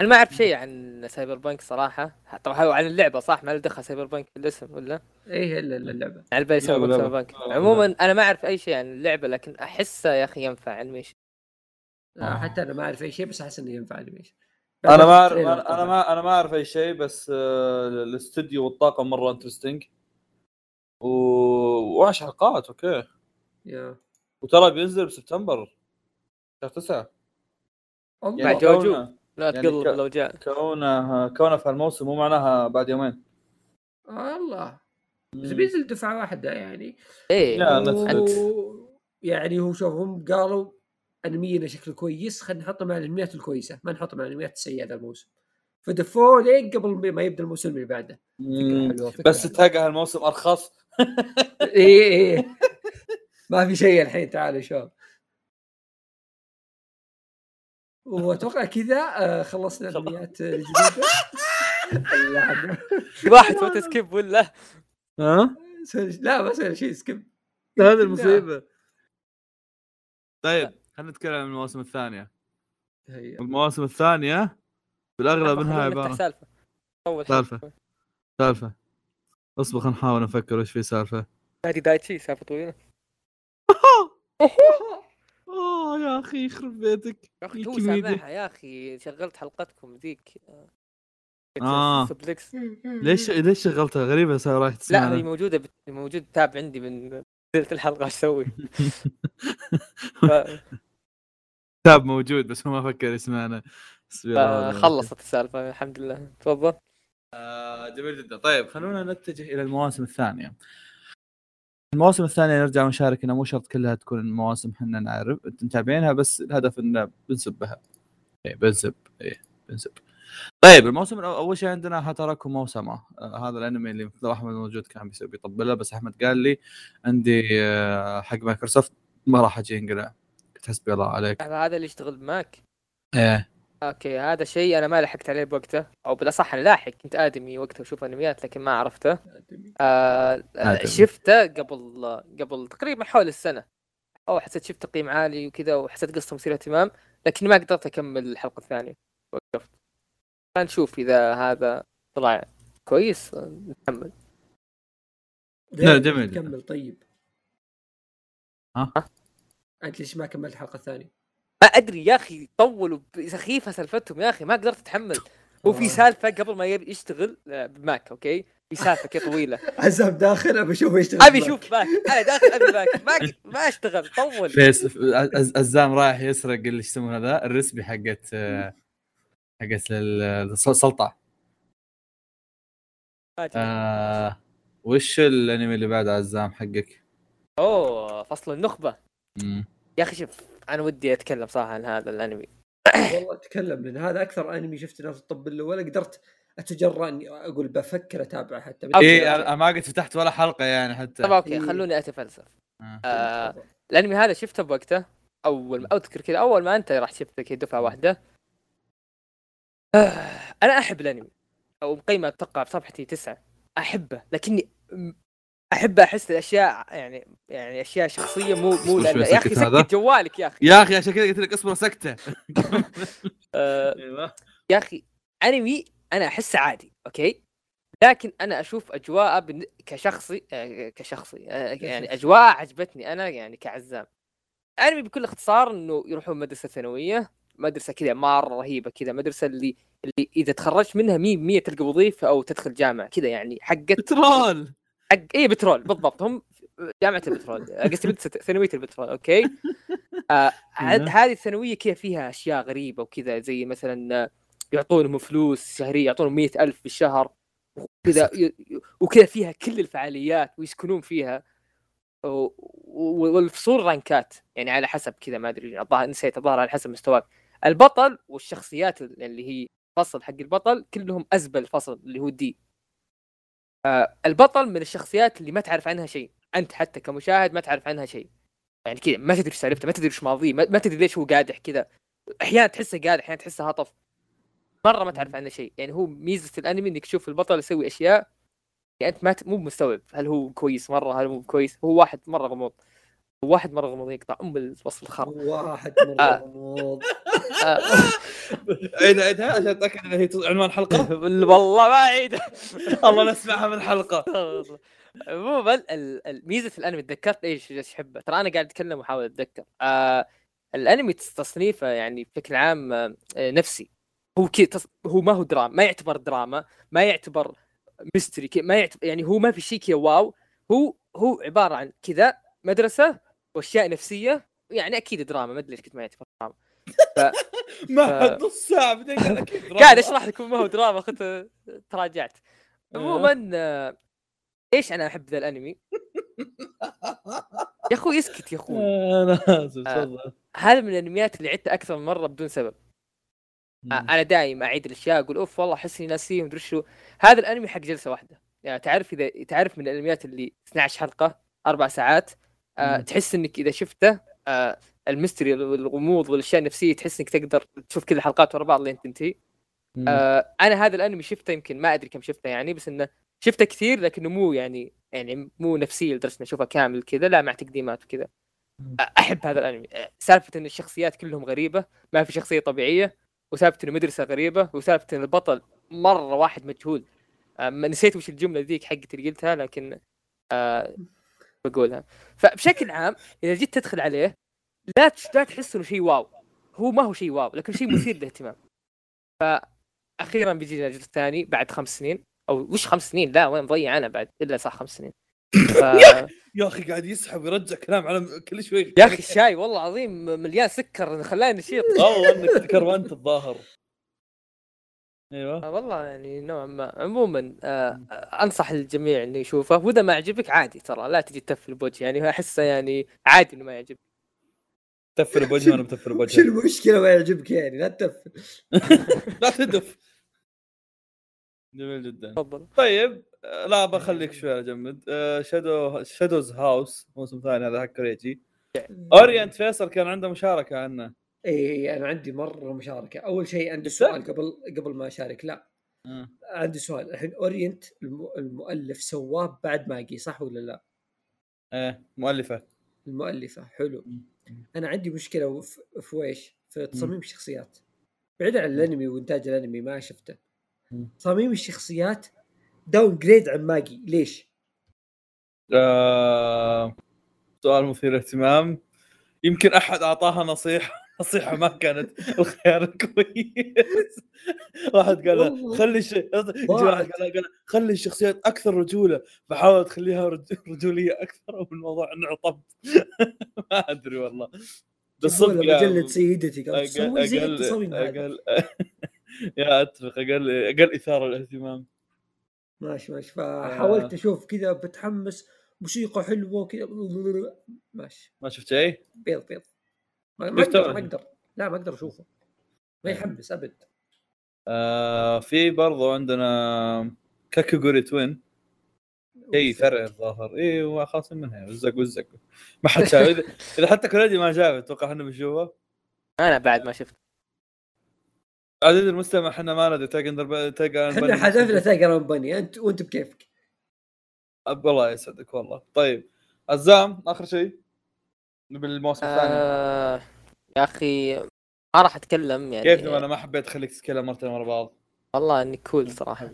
أنا ما أعرف شيء عن Cyberpunk صراحة. طبعا هو عن اللعبة صح؟ ما له دخل Cyberpunk في الاسم ولا؟ إيه إلا إلا اللعبة. على بالي سايبر لا، لا. Cyberpunk. عموما أنا ما أعرف أي شيء عن اللعبة لكن أحسه يا أخي ينفع animation آه. حتى أنا ما أعرف أي شيء بس أحس إنه ينفع animation أنا ما اعرف أنا أنا ما أنا ما أعرف أي شيء بس آه، الاستوديو والطاقم مرة interesting و... وعش حلقات okay. يا. وترى بينزل بسبتمبر شهر تسعة. الله بعد جوجو. كونه لا يعني تقلب ك- لو جاء. كونه كونه في هالموسم مو معناها بعد يومين. الله بس بينزل دفعة واحدة يعني. إيه. لا، و... يعني هو شوف هم قالوا أنمينا شكله كويس خلينا نحطه مع الأنميات الكويسة. ما نحطه مع الأنميات السيئة هذا الموسم. فدفوه لين قبل ما يبدأ الموسم اللي بعده. مم. حلوة، فكرة بس. تلقى هالموسم أرخص. إيه إيه ما في شيء الحين تعالوا شباب وأتوقع كذا آه، خلصنا الانميات الجديده. واحد فوت سكيب ولا؟ ها؟ لا ما سوي شيء سكيب. هذه المصيبة. طيب خلينا نتكلم عن المواسم الثانية. هي المواسم الثانية بالأغلب إنها خلونا عبارة سالفة. أول سالفة. سالفة. اصبر خلينا نحاول نفكر وش في سالفة. نادي دايتشي سالفة طويلة. أخي يخرب بيتك. يا أخي تو. سامعها يا أخي شغلت حلقتكم ذيك. آه. سوبلكس ليش ليش شغلتها غريبة صار رايح لا تسمعها؟ هي موجودة بت... موجود تاب عندي من نزلت الحلقة إيش أسوي؟ ف- تاب موجود بس هو ما فكر يسمعنا. الوكيل. خلصت السالفة الحمد لله. تفضل. آه، جميل جدا. طيب خلونا نتجه إلى المواسم الثانية. المواسم الثانية نرجع ونشارك انها مو شرط كلها تكون مواسم إحنا نعرف متابعينها بس الهدف إنه بنسبها إيه بنسب إيه بنسب. طيب الموسم أول شيء عندنا Hataraku Maou-sama. آه هذا الأنمي اللي لو أحمد موجود كان بيسوي بيطبله بس أحمد قال لي عندي آه حق مايكروسوفت ما راح أجي انقلع قلت حسبي الله عليك. هذا اللي يشتغل معك إيه. okay هذا شيء أنا ما لحقت عليه بوقته. أو بالاصح أنا لاحق. كنت آدمي وقتها أشوف أنميات لكن ما عرفته. آه آدمي. شفته قبل قبل تقريبا حول السنة. أو حسيت شفت تقييم عالي وكذا وحسيت قصته مثيره اهتمام لكن ما قدرت أكمل الحلقة الثانية. وقفت. نشوف إذا هذا طلع كويس نكمل. لا، جميل. كمل طيب. ها؟ انت ليش ما كملت الحلقة الثانية؟ ما أدري يا أخي طولوا سخيفة سالفتهم يا أخي ما قدرت أتحمل. هو في آه. سالفة قبل ما يبي يشتغل آه، بماك أوكي؟ في سالفة كذا طويلة. عزام داخل أبي أشوفه يشتغل أبي. أشوف ماك أنا داخل أبي ماك ما ما أشتغل طول. فيس عز- عزام رايح يسرق اللي يسمونه ذا الرسبي حقت آه، حقت ال- السلطه آه وش الأنمي اللي بعد عزام حقك؟ أوه فصل النخبة. مم. يا أخي شوف أنا ودي أتكلم صراحة عن هذا الأنمي. والله أتكلم لأن هذا أكثر أنمي شفت ناس تطبل له ولا قدرت أتجرأ إني أقول بفكر أتابعه حتى. أنا ما قد فتحت ولا حلقة يعني حتى. طب أوكي إيه. خلوني أتفلسف. آه. آه الأنمي هذا شفته بوقته؟ أول ما أذكر كذا أول ما أنت راح شفته كذا دفعة واحدة. آه أنا أحب الأنمي. أو مقيمه أتوقع بصفحتي تسعة. أحبه لكني أحب أحس الأشياء يعني يعني أشياء شخصية مو مو يا أخي سكت جوالك يا أخي. يا أخي عشان كذا قلت لك اصبر سكته. آه أيوه. يا أخي أنمي أنا أحسه عادي okay؟ لكن أنا أشوف اجواء بن... كشخصي آه، كشخصي آه، يعني اجواء عجبتني أنا يعني كعزام. أنمي بكل اختصار إنه يروحون مدرسة ثانوية مدرسة كذا مرة رهيبة كذا مدرسة اللي اللي إذا تخرجت منها مية مية تلقى وظيفة أو تدخل جامعة كذا يعني حقت بترول حق اي بترول بالضبط. هم جامعة البترول قصدي ثانوية البترول okay؟ آه أيوه. هذه الثانوية كذا فيها أشياء غريبة وكذا زي مثلا يعطونهم فلوس شهرية يعطونهم مئة ألف بالشهر وكذا وكذا فيها كل الفعاليات ويسكنون فيها. والفصول رانكات يعني على حسب كذا ما أدري الظاهر نسيت الظاهر على حسب مستواك. البطل والشخصيات اللي هي فصل حق البطل كلهم أزبل فصل اللي هو دي آه البطل من الشخصيات اللي ما تعرف عنها شيء. أنت حتى كمشاهد ما تعرف عنها شيء. يعني كذا ما تدري إيش سالفته ما تدري إيش ماضيه ما, ما تدري ليش هو قادح كذا. أحيانا تحسه قادح أحيانا تحسه هطف. مرة ما تعرف عنه شيء. يعني هو ميزة الأنمي إنك تشوف البطل يسوي أشياء يعني أنت ما ت- مو مستوعب هل هو كويس مرة هل مو كويس. هو واحد مرة غموض. واحد مرة غموض يقطع ام الوصل الخر واحد آه. مره غموض آه، عيدها عيدها عشان أتأكد إنها هي عنوان حلقة. والله ما اعيد الله نسمعها من الحلقة. عموما ميزة الأنمي تذكرت إيش؟ إيش أحبه؟ ترى أنا قاعد أتكلم وأحاول أتذكر. آه الأنمي تص- تصنيفه يعني بشكل عام آه نفسي. هو كي تص... هو ما هو دراما ما يعتبر دراما ما يعتبر mystery كي ما يعتبر يعني هو ما في شيء كذا wow. هو هو عبارة عن كذا مدرسة وأشياء نفسية يعني أكيد دراما ما أدري ليش كنت ما يعتبر دراما ما ف- حد نص ساعة بعدين قال أكيد دراما. قاعد أشرح لكم ما هو دراما كنت تراجعت. عموما آه، ليش أنا أحب ذا الأنمي؟ يا أخوي اسكت يا أخوي. أنا آسف آه. تفضل. هذا من الأنميات اللي عدتها أكثر من مرة بدون سبب. آه، أنا دايم أعيد الأشياء أقول أوف والله أحس إني ناسيه مدري شو. هذا الأنمي حق جلسة واحدة. يعني تعرف إذا تعرف من الأنميات اللي 12 حلقة أربع ساعات آه. تحس إنك إذا شفته آه ال mystery والغموض والأشياء النفسية تحس إنك تقدر تشوف كل الحلقات ورا بعض لين تنتهي. آه أنا هذا الأنمي شفته يمكن ما أدري كم شفته يعني بس إنه شفته كثير لكنه مو يعني يعني مو نفسي لدرجة إني أشوفه كامل كذا لا مع تقديمات وكذا أحب هذا الأنمي. سالفة إن الشخصيات كلهم غريبة ما في شخصية طبيعية وسالفة انه مدرسة غريبة وسالفة إن البطل مرة واحد مجهول. آه، ما نسيت وش الجملة ذيك حقتي اللي قلتها لكن آه بقولها. فبشكل عام إذا جيت تدخل عليه لا لا تحس إنه شيء واو. هو ما هو شيء واو لكن شيء مثير للاهتمام. فاخيرا بيجينا الجزء الثاني بعد خمس سنين. أو وش خمس سنين؟ لا وين مضيع أنا بعد. إلا صح خمس سنين. ف... يا أخي قاعد يسحب ويرجع كلام على كل شوي. يا أخي الشاي والله العظيم مليان سكر خلاني نشيط. والله أنك تكرمنت الظاهر. أيوه. آه، والله يعني نوعا ما. عموما آه أنصح الجميع إنه يشوفه. وإذا ما عجبك عادي ترى لا تجي تفل بوجه يعني أحسه يعني عادي إنه ما يعجبك. تفل بوجهي وأنا متفل وش بوجهي المشكلة ما يعجبك يعني؟ لا تفل لا تدف جميل جدا. تفضل. طيب آه، لا بخليك شوي اجمد شادو شادوز هاوس موسم ثاني هذا حق كوريجي اورينت فيصل كان عنده مشاركة عنه. اي أنا عندي مرة مشاركة. أول شيء عندي؟ سؤال قبل قبل ما أشارك. لا. آه. عندي سؤال. الحين أورينت الم- المؤلف سواه بعد ماجي صح ولا لا؟ إيه مؤلفة. المؤلفة. حلو. مم. أنا عندي مشكلة في, ويش؟ في تصاميم الشخصيات. بعيدا عن الأنمي وإنتاج الأنمي ما شفته. تصاميم الشخصيات downgrade عن Magi. ليش؟ آه... سؤال مثير اهتمام يمكن أحد أعطاها نصيحة. نصيحة ما كانت الخيار الكويس واحد قال. خلي ش... واحد قال قال خلي الشخصيات أكثر رجولة. فحاول تخليها رج... رجولية أكثر والموضوع انعطب ما أدري والله. بالصدق يا- مجلة سيدتي قال هذه أقل يا أتفق. أقل أقل إثارة الاهتمام ماشي ماشي. فحاولت أشوف كذا بتحمس موسيقى حلوة كذا ماشي ما شفت شيء؟ بيض بيض. ما؟ أقدر ما أقدر. لا ما أقدر أشوفه. ما يحمس أبد. آه في برضو عندنا كاكوغوري توين. اي فرع الظاهر. اي هو خاص منها. وزق وزق. ما حد شاف. اذا إذا حتى كوريجي ما شاف أتوقع إحنا بنشوفه. أنا بعد ما شفت عدد المستمع إحنا ما ندري. تلقى تلقى إحنا حذفنا تايجر بني. انت وأنت بكيفك. أب- الله يسعدك والله. طيب. عزام آخر شيء. بالموسم الثاني. آه يا أخي ما راح أتكلم يعني. كيف أنا ما حبيت اخليك تتكلم مرتين ورا بعض. والله إني cool صراحة.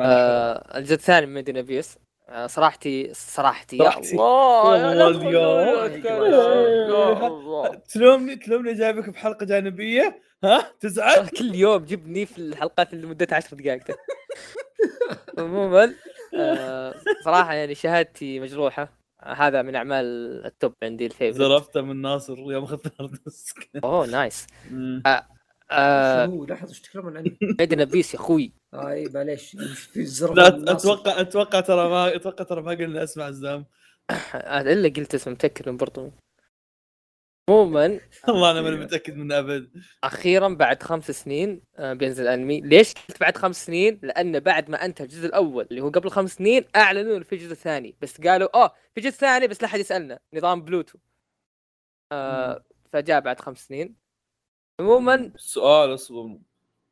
آه الجزء الثاني من Made in Abyss آه صراحتي صراحتي يا صراحتي. الله. تلومني تلومني جايبك بحلقة جانبية؟ ها؟ تزعل؟ كل يوم جبني في الحلقات اللي مدتها 10 دقائق. عموما آه صراحة يعني شهادتي مجروحة. هذا من أعمال ال top عندي ال favorite. زرفته من ناصر يوم اخذت hard disk. أوه nice. آه هو لحظه إيش تتكلمون عنه؟ Made in Abyss يا أخوي. آه إي معليش. في الزر لا أتوقع أتوقع ترى ما أتوقع ترى ما قلنا أسمع الزام. آه، إلا قلت اسم متأكد من برضو. عموما والله أنا ماني متأكد منه أبد. أخيرا بعد خمس سنين آه، بينزل أنمي. ليش قلت بعد خمس سنين؟ لأن بعد ما أنتهى الجزء الأول اللي هو قبل خمس سنين أعلنوا إنه في جزء ثاني. بس قالوا آه في جزء ثاني بس لا أحد يسألنا. نظام بلوتو. آه فجاء بعد خمس سنين. عموما السؤال أصبر.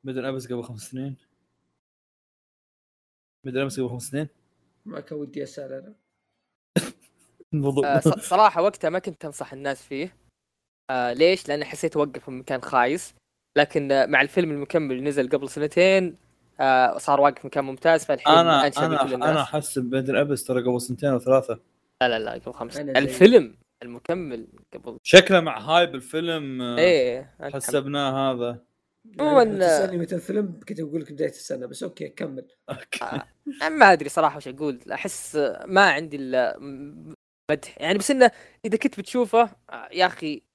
مدن ابس قبل خمس سنين. مدن ابس قبل خمس سنين. ما كان ودي أسأل أنا. الموضوع. آه، صراحة وقتها ما كنت أنصح الناس فيه. آه ليش؟ لأن حسيت اوقف في مكان خايس. لكن آه، مع الفيلم المكمل اللي نزل قبل سنتين آه صار واقف مكان ممتاز فالحين أنا أنا أنا أحس بدر أبس ترى قبل سنتين أو ثلاثة. لا لا لا قبل خمس. أنا زي- الفيلم المكمل قبل. شكله مع hype الفيلم آه، إيه حسبناه هذا. عموماً، يعني تسألني متى الفيلم كنت بقول لك بداية السنة بس okay كمل. okay. أنا ما أدري صراحة وش أقول. أحس آه، ما عندي إلا مدح. يعني بس إنه إذا كنت بتشوفه آه، يا أخي آه،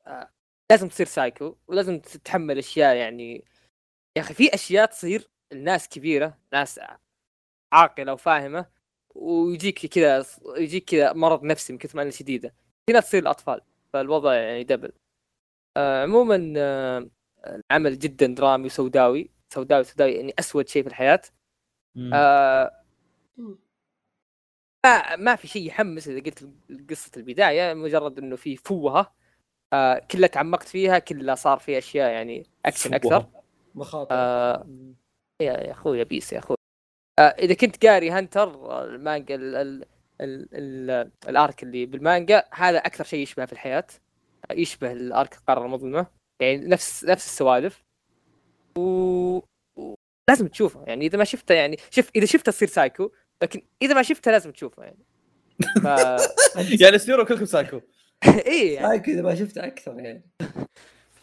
لازم تصير سايكو ولازم تتحمل أشياء يعني. يا أخي في أشياء تصير الناس كبيرة ناس عاقلة وفاهمة ويجيك كذا يجيك كذا مرض نفسي من كثر ما إنها شديدة. في ناس تصير الأطفال فالوضع يعني double. آه عموما آه العمل جدا درامي وسوداوي سوداوي سوداوي يعني أسود شيء في الحياة. آه ما ما في شيء يحمس إذا قلت قصه البداية مجرد إنه في فوهة. آه كلها تعمقت فيها كلها صار في أشياء يعني اكشن أكثر. مخاطر. آه يا أخوي يا بيس يا أخوي. آه إذا كنت قاري Hunter المانجا ال ال ال ال ال arc اللي بالمانجا هذا أكثر شيء يشبه في الحياة. يشبه ال arc القارة المظلمة. يعني نفس نفس السوالف. و... و... لازم تشوفه. يعني إذا ما شفته يعني شوف إذا شفته تصير سايكو لكن إذا ما شفته لازم تشوفه يعني. ف... يعني سيروا كلكم سايكو. إيه يعني. هاي كذا ما شفته أكثر يعني.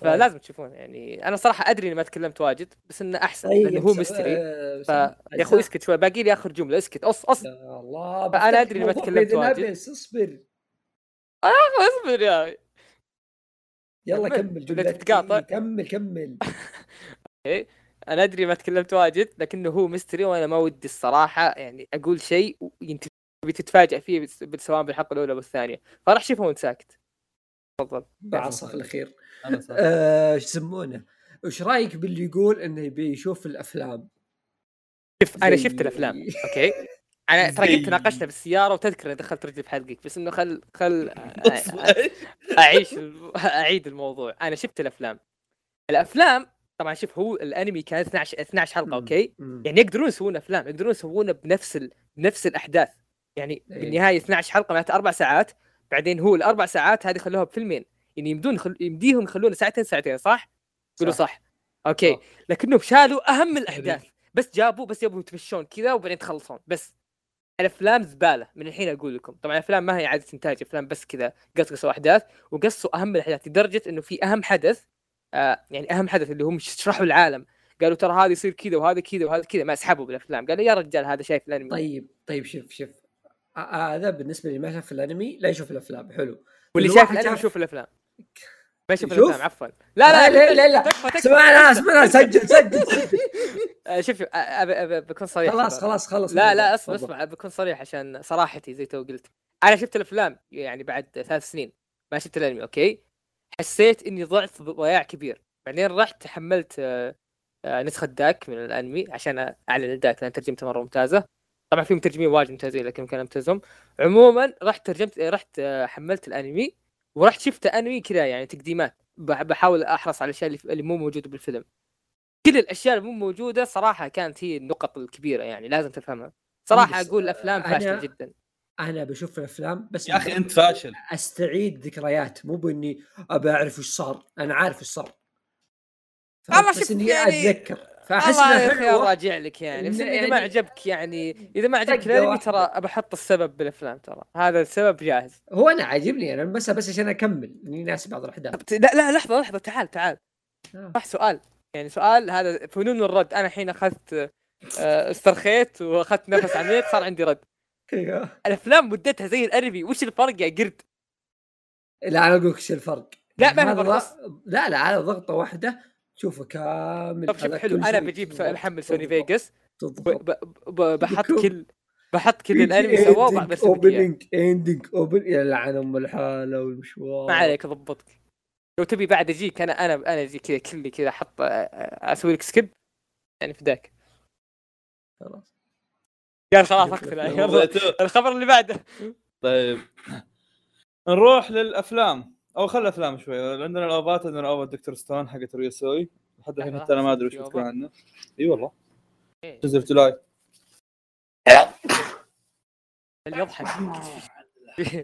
فلازم تشوفونه يعني. أنا صراحة أدري إني ما تكلمت واجد بس إنه أحسن طيب، لأنه هو mystery. آه، ف يا أخوي اسكت شوي باقي لي آخر جملة. اسكت أص أص. يا الله بفتح أدري إني ما تكلمت واجد. اصبر. اصبر يا أخي. يلا كمل. جملتك. كمل كمل. أنا أدري ما تكلمت واجد لكنه هو mystery وأنا ما ودي الصراحة يعني أقول شيء بتتفاجئ فيه سواء بالحلقة الأولى والثانية. فراح شوفه وأنت ساكت. تفضل. بعصا في الاخير. آه، إيش يسمونه؟ وش رأيك باللي يقول إنه يبي يشوف الأفلام؟ شوف أنا شفت الأفلام okay؟ أنا ترى قد تناقشنا بالسيارة وتذكر دخلت رجلي في حلقك بس إنه خل خل أعيش أعيد الموضوع. أنا شفت الأفلام. الأفلام طبعا شوف هو الأنمي كان 12 12 حلقة. okay. يعني يقدرون يسوون أفلام يقدرون يسوونه بنفس ال... بنفس الأحداث. يعني إيه. بالنهاية 12 حلقة معناتها أربع ساعات بعدين هو الأربع ساعات هذه خلوها بفيلمين. يعني يمدون خل... يمديهم يخلونه ساعتين ساعتين صح؟ قولوا صح. صح. أوكي. صح. لكنهم شالوا أهم الأحداث. بس جابوا بس يبغوا يتمشون كذا وبعدين تخلصون. بس الأفلام زبالة. من الحين أقول لكم. طبعا الأفلام ما هي اعاده إنتاج أفلام بس كذا قصقصوا احداث وقصوا أهم الأحداث. لدرجة إنه في أهم حدث آه يعني أهم حدث اللي هم شرحوا العالم. قالوا ترى هذا يصير كذا وهذا كذا وهذا كذا. ما أسحبوا بالأفلام. قالوا يا رجال هذا شايف الأنمي. طيب طيب شوف شوف. هذا بالنسبة لي ما شاف الأنمي لا يشوف الأفلام. حلو. واللي شايف الانمي شاف- يشوف الأفلام. ما يشوف؟ الأفلام عفوا. لا لا لا لا لا اسمعنا اسمعنا سجل سجل. آه، شوف آه، أب- أب- بكون صريح. خلاص. خلاص خلاص. لا لا اسمع. اسمع بكون صريح عشان صراحتي زي تو قلت. أنا شفت الأفلام يعني بعد ثلاث سنين. ما شفت الأنمي okay؟ حسيت إني ضعت ضياع كبير. بعدين رحت حملت آه، آه، نسخة داك من الأنمي عشان أعلن الداك لأن ترجمته مرة ممتازة. طبعا في مترجمين واجد ممتازين لكن كان امتازهم عموما رحت ترجمت رحت آه، حملت الأنمي ورحت شفت أنمي كذا يعني تقديمات. بح- بحاول أحرص على الأشياء اللي- مو موجودة بالفيلم. كل الأشياء اللي مو موجودة صراحة كانت هي النقط الكبيرة يعني لازم تفهمها. صراحة أقول الافلام أنا- فاشلة جدا. أنا بشوف الأفلام بس يا أخي أنت فاشل. أستعيد ذكريات. مو بإني ابى أعرف وش صار. أنا عارف وش صار. والله؟ بس شوف إني يعني- أتذكر. فأحس أخي حلوة راجع لك يعني. بس إذا ما يعني- عجبك يعني إذا ما عجبك الأنمي. ترى ابى أحط السبب بالأفلام ترى. هذا السبب جاهز. هو أنا عاجبني أنا بس بس عشان أكمل. إني ناسي بعض الأحداث. لا لا لحظة لحظة. تعال تعال. آه. صح سؤال. يعني سؤال هذا فنون الرد. أنا الحين أخذت آه، استرخيت وأخذت نفس عميق صار عندي رد. أيوه. الأفلام مدتها زي الأنمي. وش الفرق يا قرد؟ لا أنا أقول لك إيش الفرق. لا، ما في هذا فرق، ضغ- بس. لا لا على ضغطة واحدة. تشوفه كامل طب شوف حلو كل أنا بجيب بحمل Sony Vegas. بحط كل بحط كل الأنمي سوا وبرسم لك إياه. opening ending open يا لعن أم الحالة والمشوار. ما عليك ضبطك. لو تبي بعد أجيك أنا أنا أنا أجي كذا كلي كذا أحط أسوي لك skip يعني فداك خلاص. قال خلاص أقفل الخبر اللي بعده. طيب. نروح للأفلام. أو خل الأفلام شوي. عندنا الأوفات عندنا OVA Dr. Stone حقت ريوسوي لحد الحين لحظة، حتى أنا ما أدري وش بتكون؟ عنه. إي والله. جزء في جولاي اللي يضحك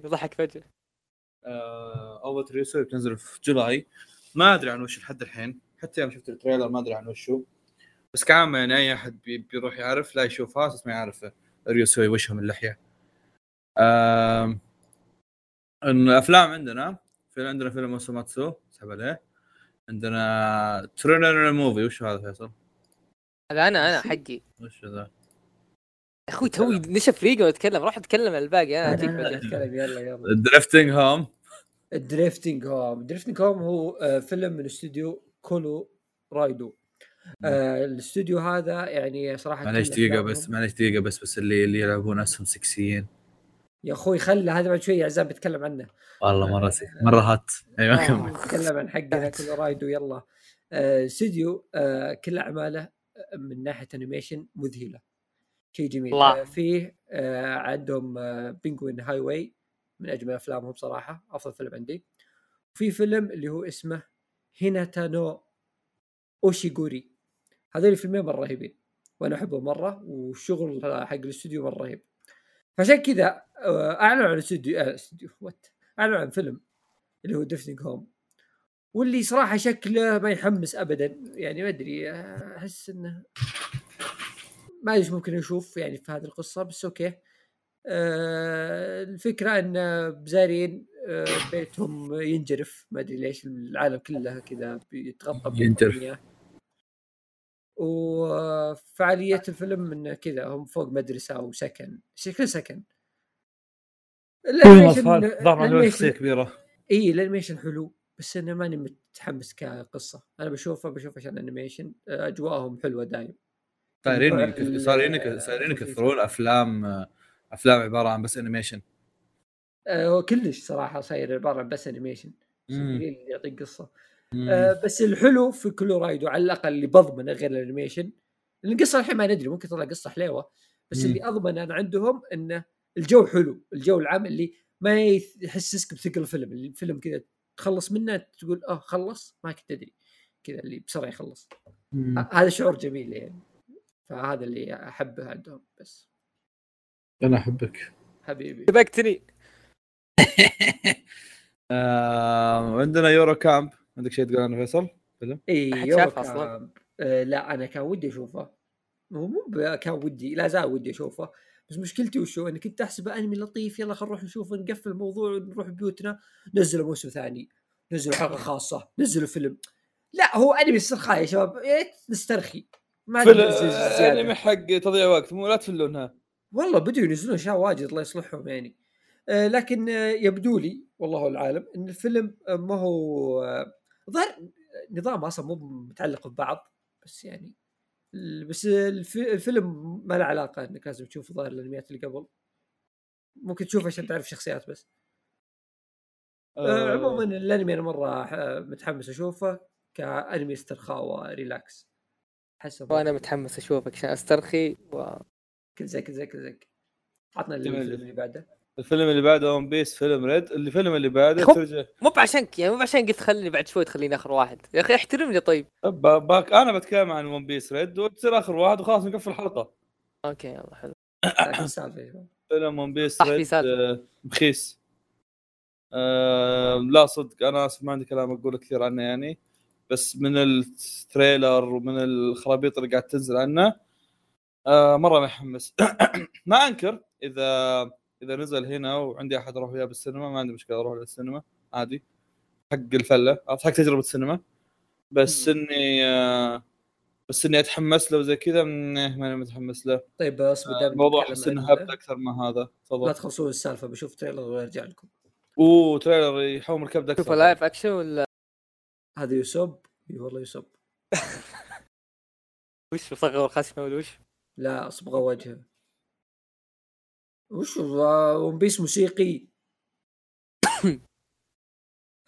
ضحك فجأة. آه، اول teaser بتنزل في July. ما أدري عن وش لحد الحين. حتى يوم شفت ال trailer ما أدري عن وشو. بس كعامة يعني أي أحد بي- بيروح يعرف؟ لا يشوفها أساس ما يعرف ريوسوي وشها من اللحية. الأفلام عندنا في عندنا فيلم اوسوماتسو اسحب عليه. عندنا Tsurune movie وش هذا فيصل؟ هذا أنا أنا حقي. وش ذا؟ يا أخوي توي نشف ريقه واتكلم روح أتكلم عن الباقي. أنا اجيك أتكلم. يلا يلا. درفتنج هوم الدريفتنج هوم الدريفتنج هوم هو آه، فيلم من استوديو Colorido. آه، الاستوديو هذا يعني صراحة معليش أفلامهم- بس معليش دقيقة بس بس اللي اللي يلعبون أسهم سكسيين. يا أخوي خله هذا بعد شوي عزام بيتكلم عنه. والله مرة سك... مرة هات. أيوه. كمل. آه، نتكلم عن حقنا Colorido يلا آه، استوديو آه، كل أعماله آه، من ناحية animation مذهلة. شيء جميل. الله. آه، فيه آه، عندهم Penguin Highway من أجمل أفلامهم صراحة. أفضل فيلم عندي. في فيلم اللي هو اسمه هيناتا نو أوشيغوري. هذول الفيلمين مرة رهيبين. وأنا أحبهم مرة والشغل حق الاستوديو مرة رهيب. فعشان كذا آه، اعلنوا عن استوديو آه، استوديو وات اعلنوا عن فيلم اللي هو Drifting Home واللي صراحة شكله ما يحمس ابدا. يعني ما أدري أحس إنه ما أدري ممكن أشوف يعني في هذه القصة بس okay. آه الفكرة إن بزارين آه بيتهم ينجرف. ما أدري ليش العالم كله كذا بيتغطى ينجرف. بالمياه. وفعالية الفيلم إنه كذا هم فوق مدرسة أو سكن شكل سكن. ال animation شخصية كبيرة. إي ال animation حلو بس أنا ماني متحمس كقصة. أنا بشوفه بشوف عشان animation أجواءهم حلوة دايم. صايرين صايرين يك- صايرين يكثرون أفلام أفلام عبارة عن بس أنيميشن. آه، هو كلش صراحة صاير عبارة عن بس animation. يعطيك قصة. آه، بس الحلو في Colorido على الأقل اللي بضمنه غير ال animation. لأن القصة الحين ما ندري ممكن تطلع قصة حليوة. بس مم. اللي اضمن أنا عندهم إنه الجو حلو الجو العام اللي ما يحسسك بثقل الفيلم اللي الفيلم كذا تخلص منه تقول آه خلص ما كنت أدري كذا اللي بسرعة يخلص. هذا شعور جميل يعني. فهذا اللي أحبه عندهم بس. أنا أحبك. حبيبي. سبقتني آه، عندنا يورو كامب. عندك شيء تقول عنه فيصل؟ فيلم؟ اي يورو؟ كامب. آه لا أنا كان ودي أشوفه. هو مو ب- كان ودي لا زال ودي أشوفه. بس مشكلتي وشو؟ اني كنت احسبه أنمي لطيف يلا خلينا نروح نشوفه نقفل الموضوع ونروح بيوتنا نزلوا موسم ثاني نزلوا حلقة خاصة نزلوا فيلم. لا هو أنمي استرخاء يا شباب ريت نسترخي. ما. أنمي حق تضييع وقت مو لا تفلونها. والله بدوا ينزلون اشياء واجد الله يصلحهم يعني. آه لكن آه يبدو لي والله العالم إن الفيلم آه ما هو آه ظهر نظام أصلا مو متعلق ببعض بس يعني بس الف- الفيلم ما له علاقة إنك لازم تشوف ظاهر الأنميات اللي قبل. ممكن تشوف عشان تعرف شخصيات بس. آه عموما الأنمي أنا مرة متحمس أشوفه كأنمي استرخاء و relax. حسب وأنا متحمس أشوفك عشان أسترخي و... كل زي كل زي كل زي. عطنا. الفيلم اللي بعده. الفيلم اللي بعده One Piece Film Red الفيلم اللي بعده. ترجع مو بعشانك يعني مو بعشان قلت خليني بعد شوي تخليني آخر واحد. يا أخي احترمني طيب. ب- باك أنا بتكلم عن One Piece Red وتصير آخر واحد وخلاص نقفل الحلقة. okay يلا حلو. فيلم One Piece صح، في Red. آه، بخيس. آه لا صدق أنا آسف ما عندي كلام اقوله كثير عنه يعني. بس من ال trailer ومن الخرابيط اللي قاعد تنزل عنه آه مرة محمس. ما أنكر إذا إذا نزل هنا وعندي أحد أروح وياه بالسينما ما عندي مشكلة أروح للسينما عادي. حق الفلة عرفت حق تجربة السينما. بس إني آه بس إني أتحمس له وزي كذا مم، ماني متحمس له. طيب اصبر دام الموضوع نتكلم احس انه هبد أكثر من هذا. لا تفضل تخلصون السالفة بشوف تريلر وارجع لكم. أوه تريلر يحوم الكبد أكثر. شوف لايف اكشن ولا؟ هذا يسب إي والله يسب وش صغر خشمه ولا وش؟ لا اصبغ وجهه. وش؟ ون بيس موسيقي.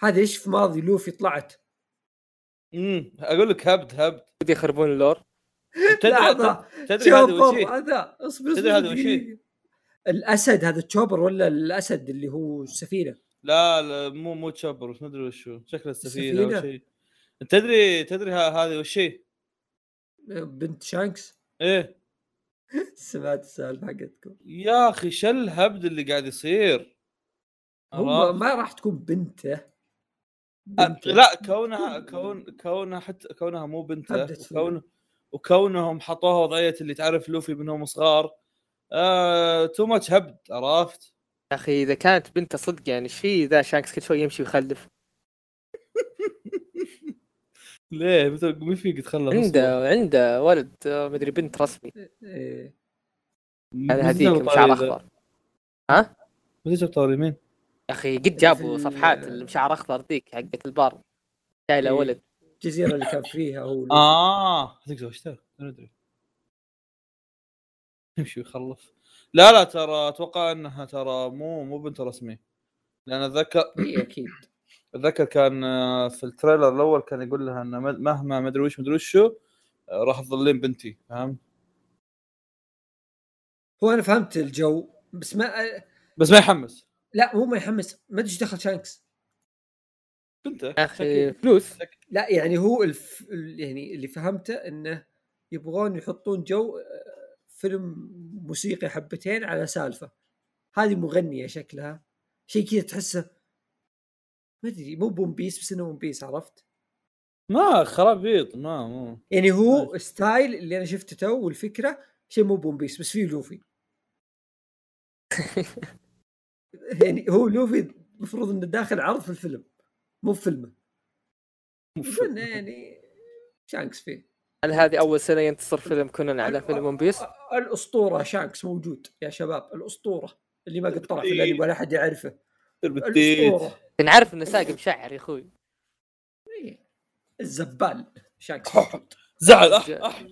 هذا إيش في ماضي؟ لوفي طلعت. امم أقول لك هبد هبد. ودي يخربون ال lore. تدري لحظة. تدري هذا وش تشوبر هي؟ هذا اصبر تدري اصبر هذا وش هي؟ دقيقة. الأسد هذا تشوبر ولا الأسد اللي هو السفينة؟ لا لا مو مو تشبر بس ما أدري وش هو. شكله السفينة أو السفينة؟ شيء. تدري تدري هذه وش هي؟ بنت شانكس. إيه. سمعت السالفه حقتكم يا أخي شو الهبد اللي قاعد يصير هو؟ ما راح تكون بنته بنته. لا كونها كون كونها حتى كونها مو بنته. وكون وكونهم حطوها وضعية اللي تعرف لوفي منهم صغار آه too much هبد عرفت؟ يا أخي إذا كانت بنته صدق يعني إيش في ذا شانكس كل شوي يمشي ويخلف ليه؟ مثل مين فيك تخلى عنده عنده ولد آه، مدري بنت رسمي. إيه. هذا هذيك مشعر أخضر. يا متى جاب طاري؟ مين؟ أخي قد جابوا ال- صفحات المشعر أخضر ذيك حقت البار شايله إيه. ولد. الجزيرة اللي كان فيها هو. آه هذيك زوجته ما أدري. يمشي ويخلف لا لا ترى أتوقع إنها ترى مو مو بنت رسمي. لأن اتذكر اي أكيد. أتذكر كان آه، في ال trailer الأول كان يقول لها ان مد- مهما ما أدري وش ما أدري وشو آه، راح تظلين بنتي فهمت؟ هو أنا فهمت الجو بس ما بس ما يحمس. لا مو ما يحمس. ما أدري إيش دخل شانكس. بنته. يا أخي فلوس. لا يعني هو الف... ال- يعني اللي فهمته إنه يبغون يحطون جو آه، فيلم موسيقي حبتين على سالفة. هذه مغنية شكلها. شيء كذا تحسه ما أدري مو ب One Piece بس إنه One Piece عرفت؟ ما خرابيط ما مو. يعني هو ماشي. style اللي أنا شفته تو والفكرة شيء مو ب One Piece بس فيه لوفي. يعني هو لوفي المفروض إنه داخل عرض في الفيلم مو في فيلمه. يعني شانكس فيه. هل هذه أول سنة ينتصر فيلم كونان على فيلم One Piece؟ الأسطورة شانكس موجود يا شباب الأسطورة اللي ما قد طلع في الانمي ولا أحد يعرفه. نعرف إنه ساق مشعر يا أخوي. الزبال. موجود زعل. اح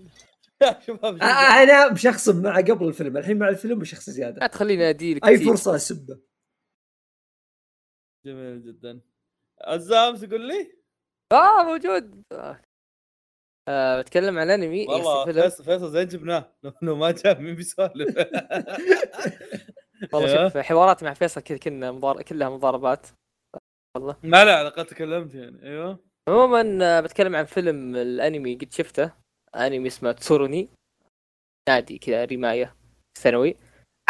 اح شباب آه، أنا مشخصن معه قبل الفيلم. الحين مع الفيلم بشخص لا زياده تخليني اديلك أي. فرصة أسبه. جميل جدا. عزام تقول لي؟ آه موجود. آه. بتكلم عن أنمي. والله فيصل فيصل زين جبناه. لو- لو ما جاء مين بيسولف؟ والله. شوف حواراتي مع فيصل كذا كنا مضار... كلها مضاربات. ما له علاقه تكلمت يعني أيوه. عموما آه، بتكلم عن فيلم الأنمي قد شفته. أنمي اسمه تسوروني. نادي كذا رماية ثانوي.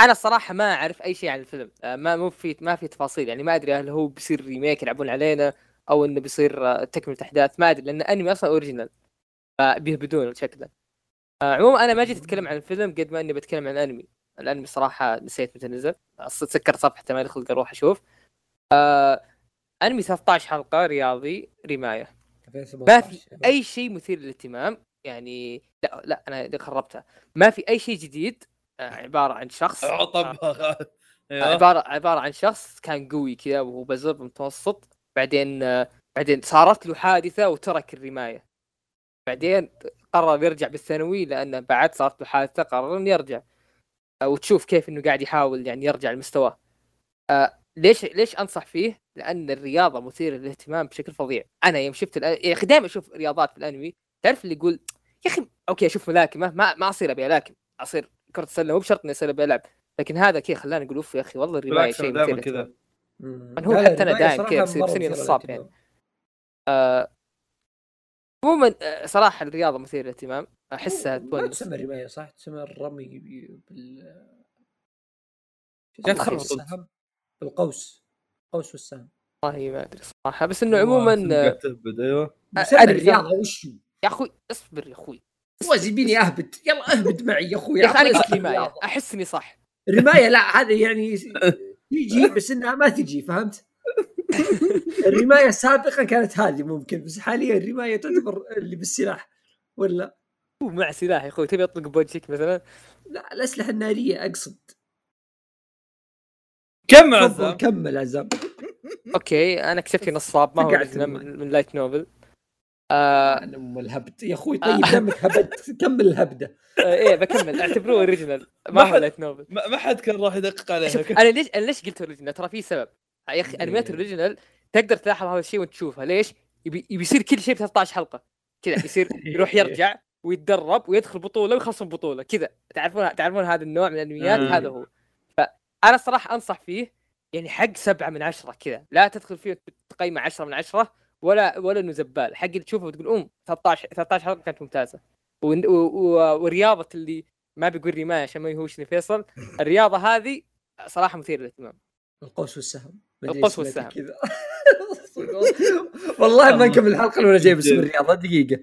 أنا الصراحة ما أعرف أي شيء عن الفيلم. آه، ما مو في ما في تفاصيل. يعني ما أدري هل هو بيصير remake يلعبون علينا أو إنه بيصير آه، تكملة أحداث. ما أدري لأن انمي أصلا original فبيهبدون شكله عموما أنا ما جيت أتكلم عن الفيلم قد ما إني بتكلم عن الأنمي. الانمي صراحة نسيت متى نزل. سكرت صفحته ما خلق أروح أشوف. آه أنمي 13 حلقة رياضي رماية. ما في أي شيء مثير للاهتمام. يعني لا لا أنا خربتها. ما في أي شيء جديد آه، عبارة عن شخص آه، طبخ أيوه. عبارة عبارة عن شخص كان قوي كذا وهو بزر متوسط. بعدين آه، بعدين صارت له حادثة وترك الرماية. بعدين قرر يرجع بالثانوي لأنه بعد صارت له حادثة قرر إنه يرجع. آه، وتشوف كيف إنه قاعد يحاول يعني يرجع لمستواه آه، ليش ليش أنصح فيه؟ لأن الرياضة مثيرة للاهتمام بشكل فظيع، أنا يوم شفت الأ- يا أخي دائما أشوف رياضات في الأنمي، تعرف اللي يقول يا أخي أوكي أشوف ملاكمة ما ما أصير أبي ألاكم، أصير كرة السلة مو بشرط إني أصير أبي ألعب، لكن هذا كذا خلاني أقول أوف يا أخي والله بالعكس شيء أنا مثير. كذا من هو حتى أنا دايم كذا بصير- بصيرني نصاب يعني. آه، عموما آه، صراحة الرياضة مثيرة للاهتمام، أحسها ما تونس تسمى رمايه صح؟ تسمى الرمي ب- بال يا شو تخرب اسمه؟ السهم بالقوس. قوس والسهم. والله ما أدري صراحة بس إنه عموما تهبد أيوه. الرياضة وشو؟ يا أخوي اصبر يا أخوي. فوز يبيني أهبد. يلا أهبد معي يا أخوي يا أخي أنا قلت رمايه. أحس إني صح. الرماية لا هذا يعني تيجي بس إنها ما تجي فهمت؟ الرماية سابقا كانت هذه ممكن بس حاليا الرماية تعتبر اللي بالسلاح ولا؟ هو مع سلاح يا أخوي تبي أطلق بوجهك مثلا؟ لا الأسلحة النارية أقصد. كمل تفضل عزام؟ كمل عزام. okay أنا اكتشفت نصاب ما هو. من, من light novel. آه أنا أم الهبد. يا أخوي طيب دمك هبدت كمل الهبدة. آه، إيه بكمل. أعتبروه original ما هو light novel. ما ما حد كان راح يدقق عليها أنا ليش أنا ليش قلت original ترى في سبب. يا أخي انميات. اوريجينال تقدر تلاحظ هذا الشيء وأنت تشوفها ليش؟ يبي يبي يصير كل شيء ب 13 حلقة. كذا يصير يروح يرجع. ويتدرب ويدخل بطولة ويخلص بطولة كذا. تعرفون تعرفون هذا النوع من الأنميات؟ مم. هذا هو. فانا الصراحه أنصح فيه يعني حق سبعة من عشرة كذا. لا تدخل فيه تقيمه 10 من عشرة ولا ولا إنه زبال حق اللي تشوفه وتقول أم 13 13 حلقة كانت ممتازة. و- و- ورياضة اللي ما بيقول رماية عشان ما يهوشني فيصل الرياضة هذه صراحة مثيرة للاهتمام. القوس والسهم. القوس والسهم. كذا. والله ما نكمل الحلقة أنا جايب اسم الرياضة دقيقة.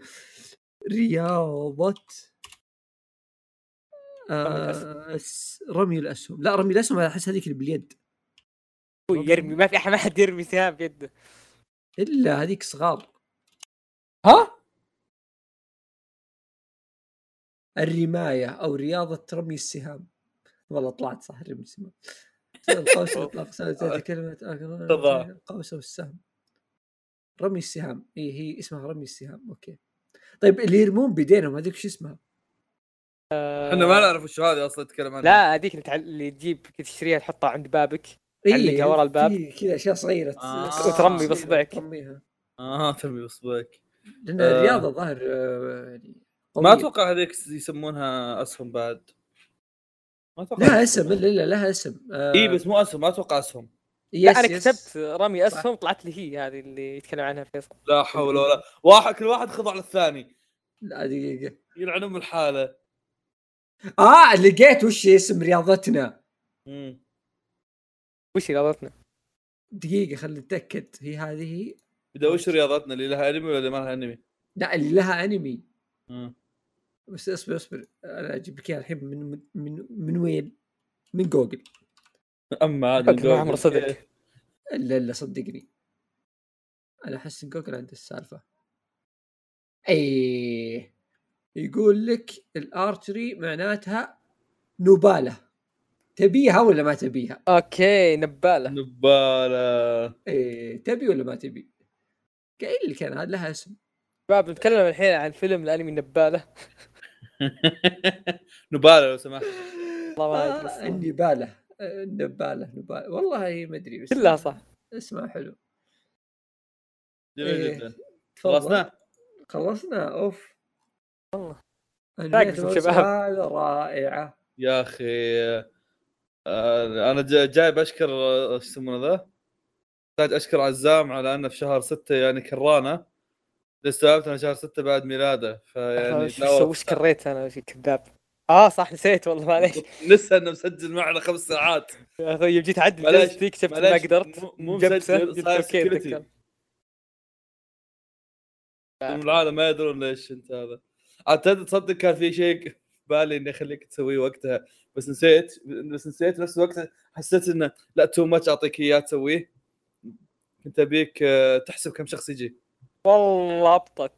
رياضة. آه س- رمي الأسهم. لا رمي الأسهم أحس هذيك اللي باليد. هو يرمي ما في أحد ما حد يرمي سهام بيده إلا هذيك صغار. ها؟ الرماية أو رياضة رمي السهام. والله طلعت صح رمي السهام. القوس اطلاق سنة كلمة تضاع. القوس أو السهم رمي السهام. اي هي اسمها رمي السهام. أوكي. طيب اللي يرمون بيدينهم هذيك شو اسمها؟ إحنا ما نعرف وش هذه أصلا تتكلم عنها لا هذيك اللي تجيب تشتريها تحطها عند بابك علقها ورا الباب. كذا أشياء صغيرة آه. وترمي بإصبعك. ترميها آه ترمي بصبعك لأن آه. الرياضه ظاهر آه، يعني ما قوية. أتوقع هذيك يسمونها أسهم بعد ما أتوقع لها اسم الا الا لها اسم آه، اي بس مو أسهم ما أتوقع أسهم لا yes أنا yes. كتبت رمي أسهم طلعت لي هي هذه اللي يتكلم عنها فيصل لا حول ولا واحد كل واحد خضع للثاني لا دقيقة يلعن ام الحاله آه لقيت وش اسم رياضتنا مم. وش رياضتنا؟ دقيقة خلينا نتاكد هي هذه إذا وش رياضتنا اللي لها أنمي ولا اللي ما لها أنمي؟ لا اللي لها أنمي مم. بس اصبر اصبر أنا أجيب لك إياها الحين من من من وين؟ من جوجل اما عاد فكر ما عمره صدق. إلا إلا صدقني. أنا أحس إن جوجل عنده السالفة. إيه. يقول لك ال archery معناتها نبالة. تبيها ولا ما تبيها؟ أوكي نبالة. نبالة. إيه تبي ولا ما تبي؟ قايل لك أنا هذا لها اسم. شباب نتكلم الحين عن فيلم الأنمي نبالة. نبالة لو سمحت. والله ما ادري. النبالة. آه، النبالة. نباله والله ما أدري بس كلها صح. اسمها حلو. جميل إيه. جدا. خلصنا؟ خلصنا؟ أوف. والله. شباب. رائعة. يا أخي آه، أنا جا- جايب أشكر آه، إيش يسمونه ذا؟ احتاج أشكر عزام على أنه في شهر ستة يعني كرانا. استوعبت أنا شهر ستة بعد ميلاده فيعني وش كريت أنا؟ كذاب؟ آه صح نسيت والله معليش. لسه إنه مسجل معنا خمس ساعات. يا أخوي يوم جيت أعدل معليش، جلستي اكتشفت ما قدرت. مو- مسجل، صاير العالم ما يدرون ليش أنت هذا. تد- تصدق كان في شيء في بالي إني أخليك تسويه وقتها. بس نسيت بس نسيت نفس الوقت حسيت إنه لا too much أعطيك إياه تسويه. كنت أبيك آه، تحسب كم شخص يجي. والله ابطت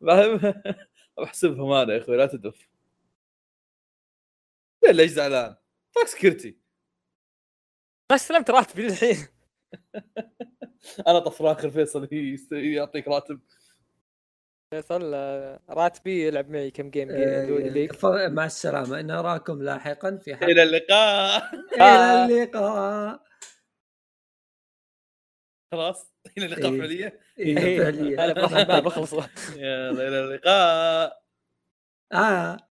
بحسبهم أنا يا أخوي لا تدف. ليش زعلان؟ تاك security. ما استلمت راتبي للحين أنا طفران اخر فيصل يعطيك راتب. فيصل راتبي يلعب معي كم جيم ليج. ف- مع السلامة. نراكم لاحقا في حلقة. إلى اللقاء. إلى اللقاء. خلاص. إلى اللقاء إيه. فعليا. إيه، فعليا. أنا بروح الباب اخلص يلا إلى اللقاء. آه.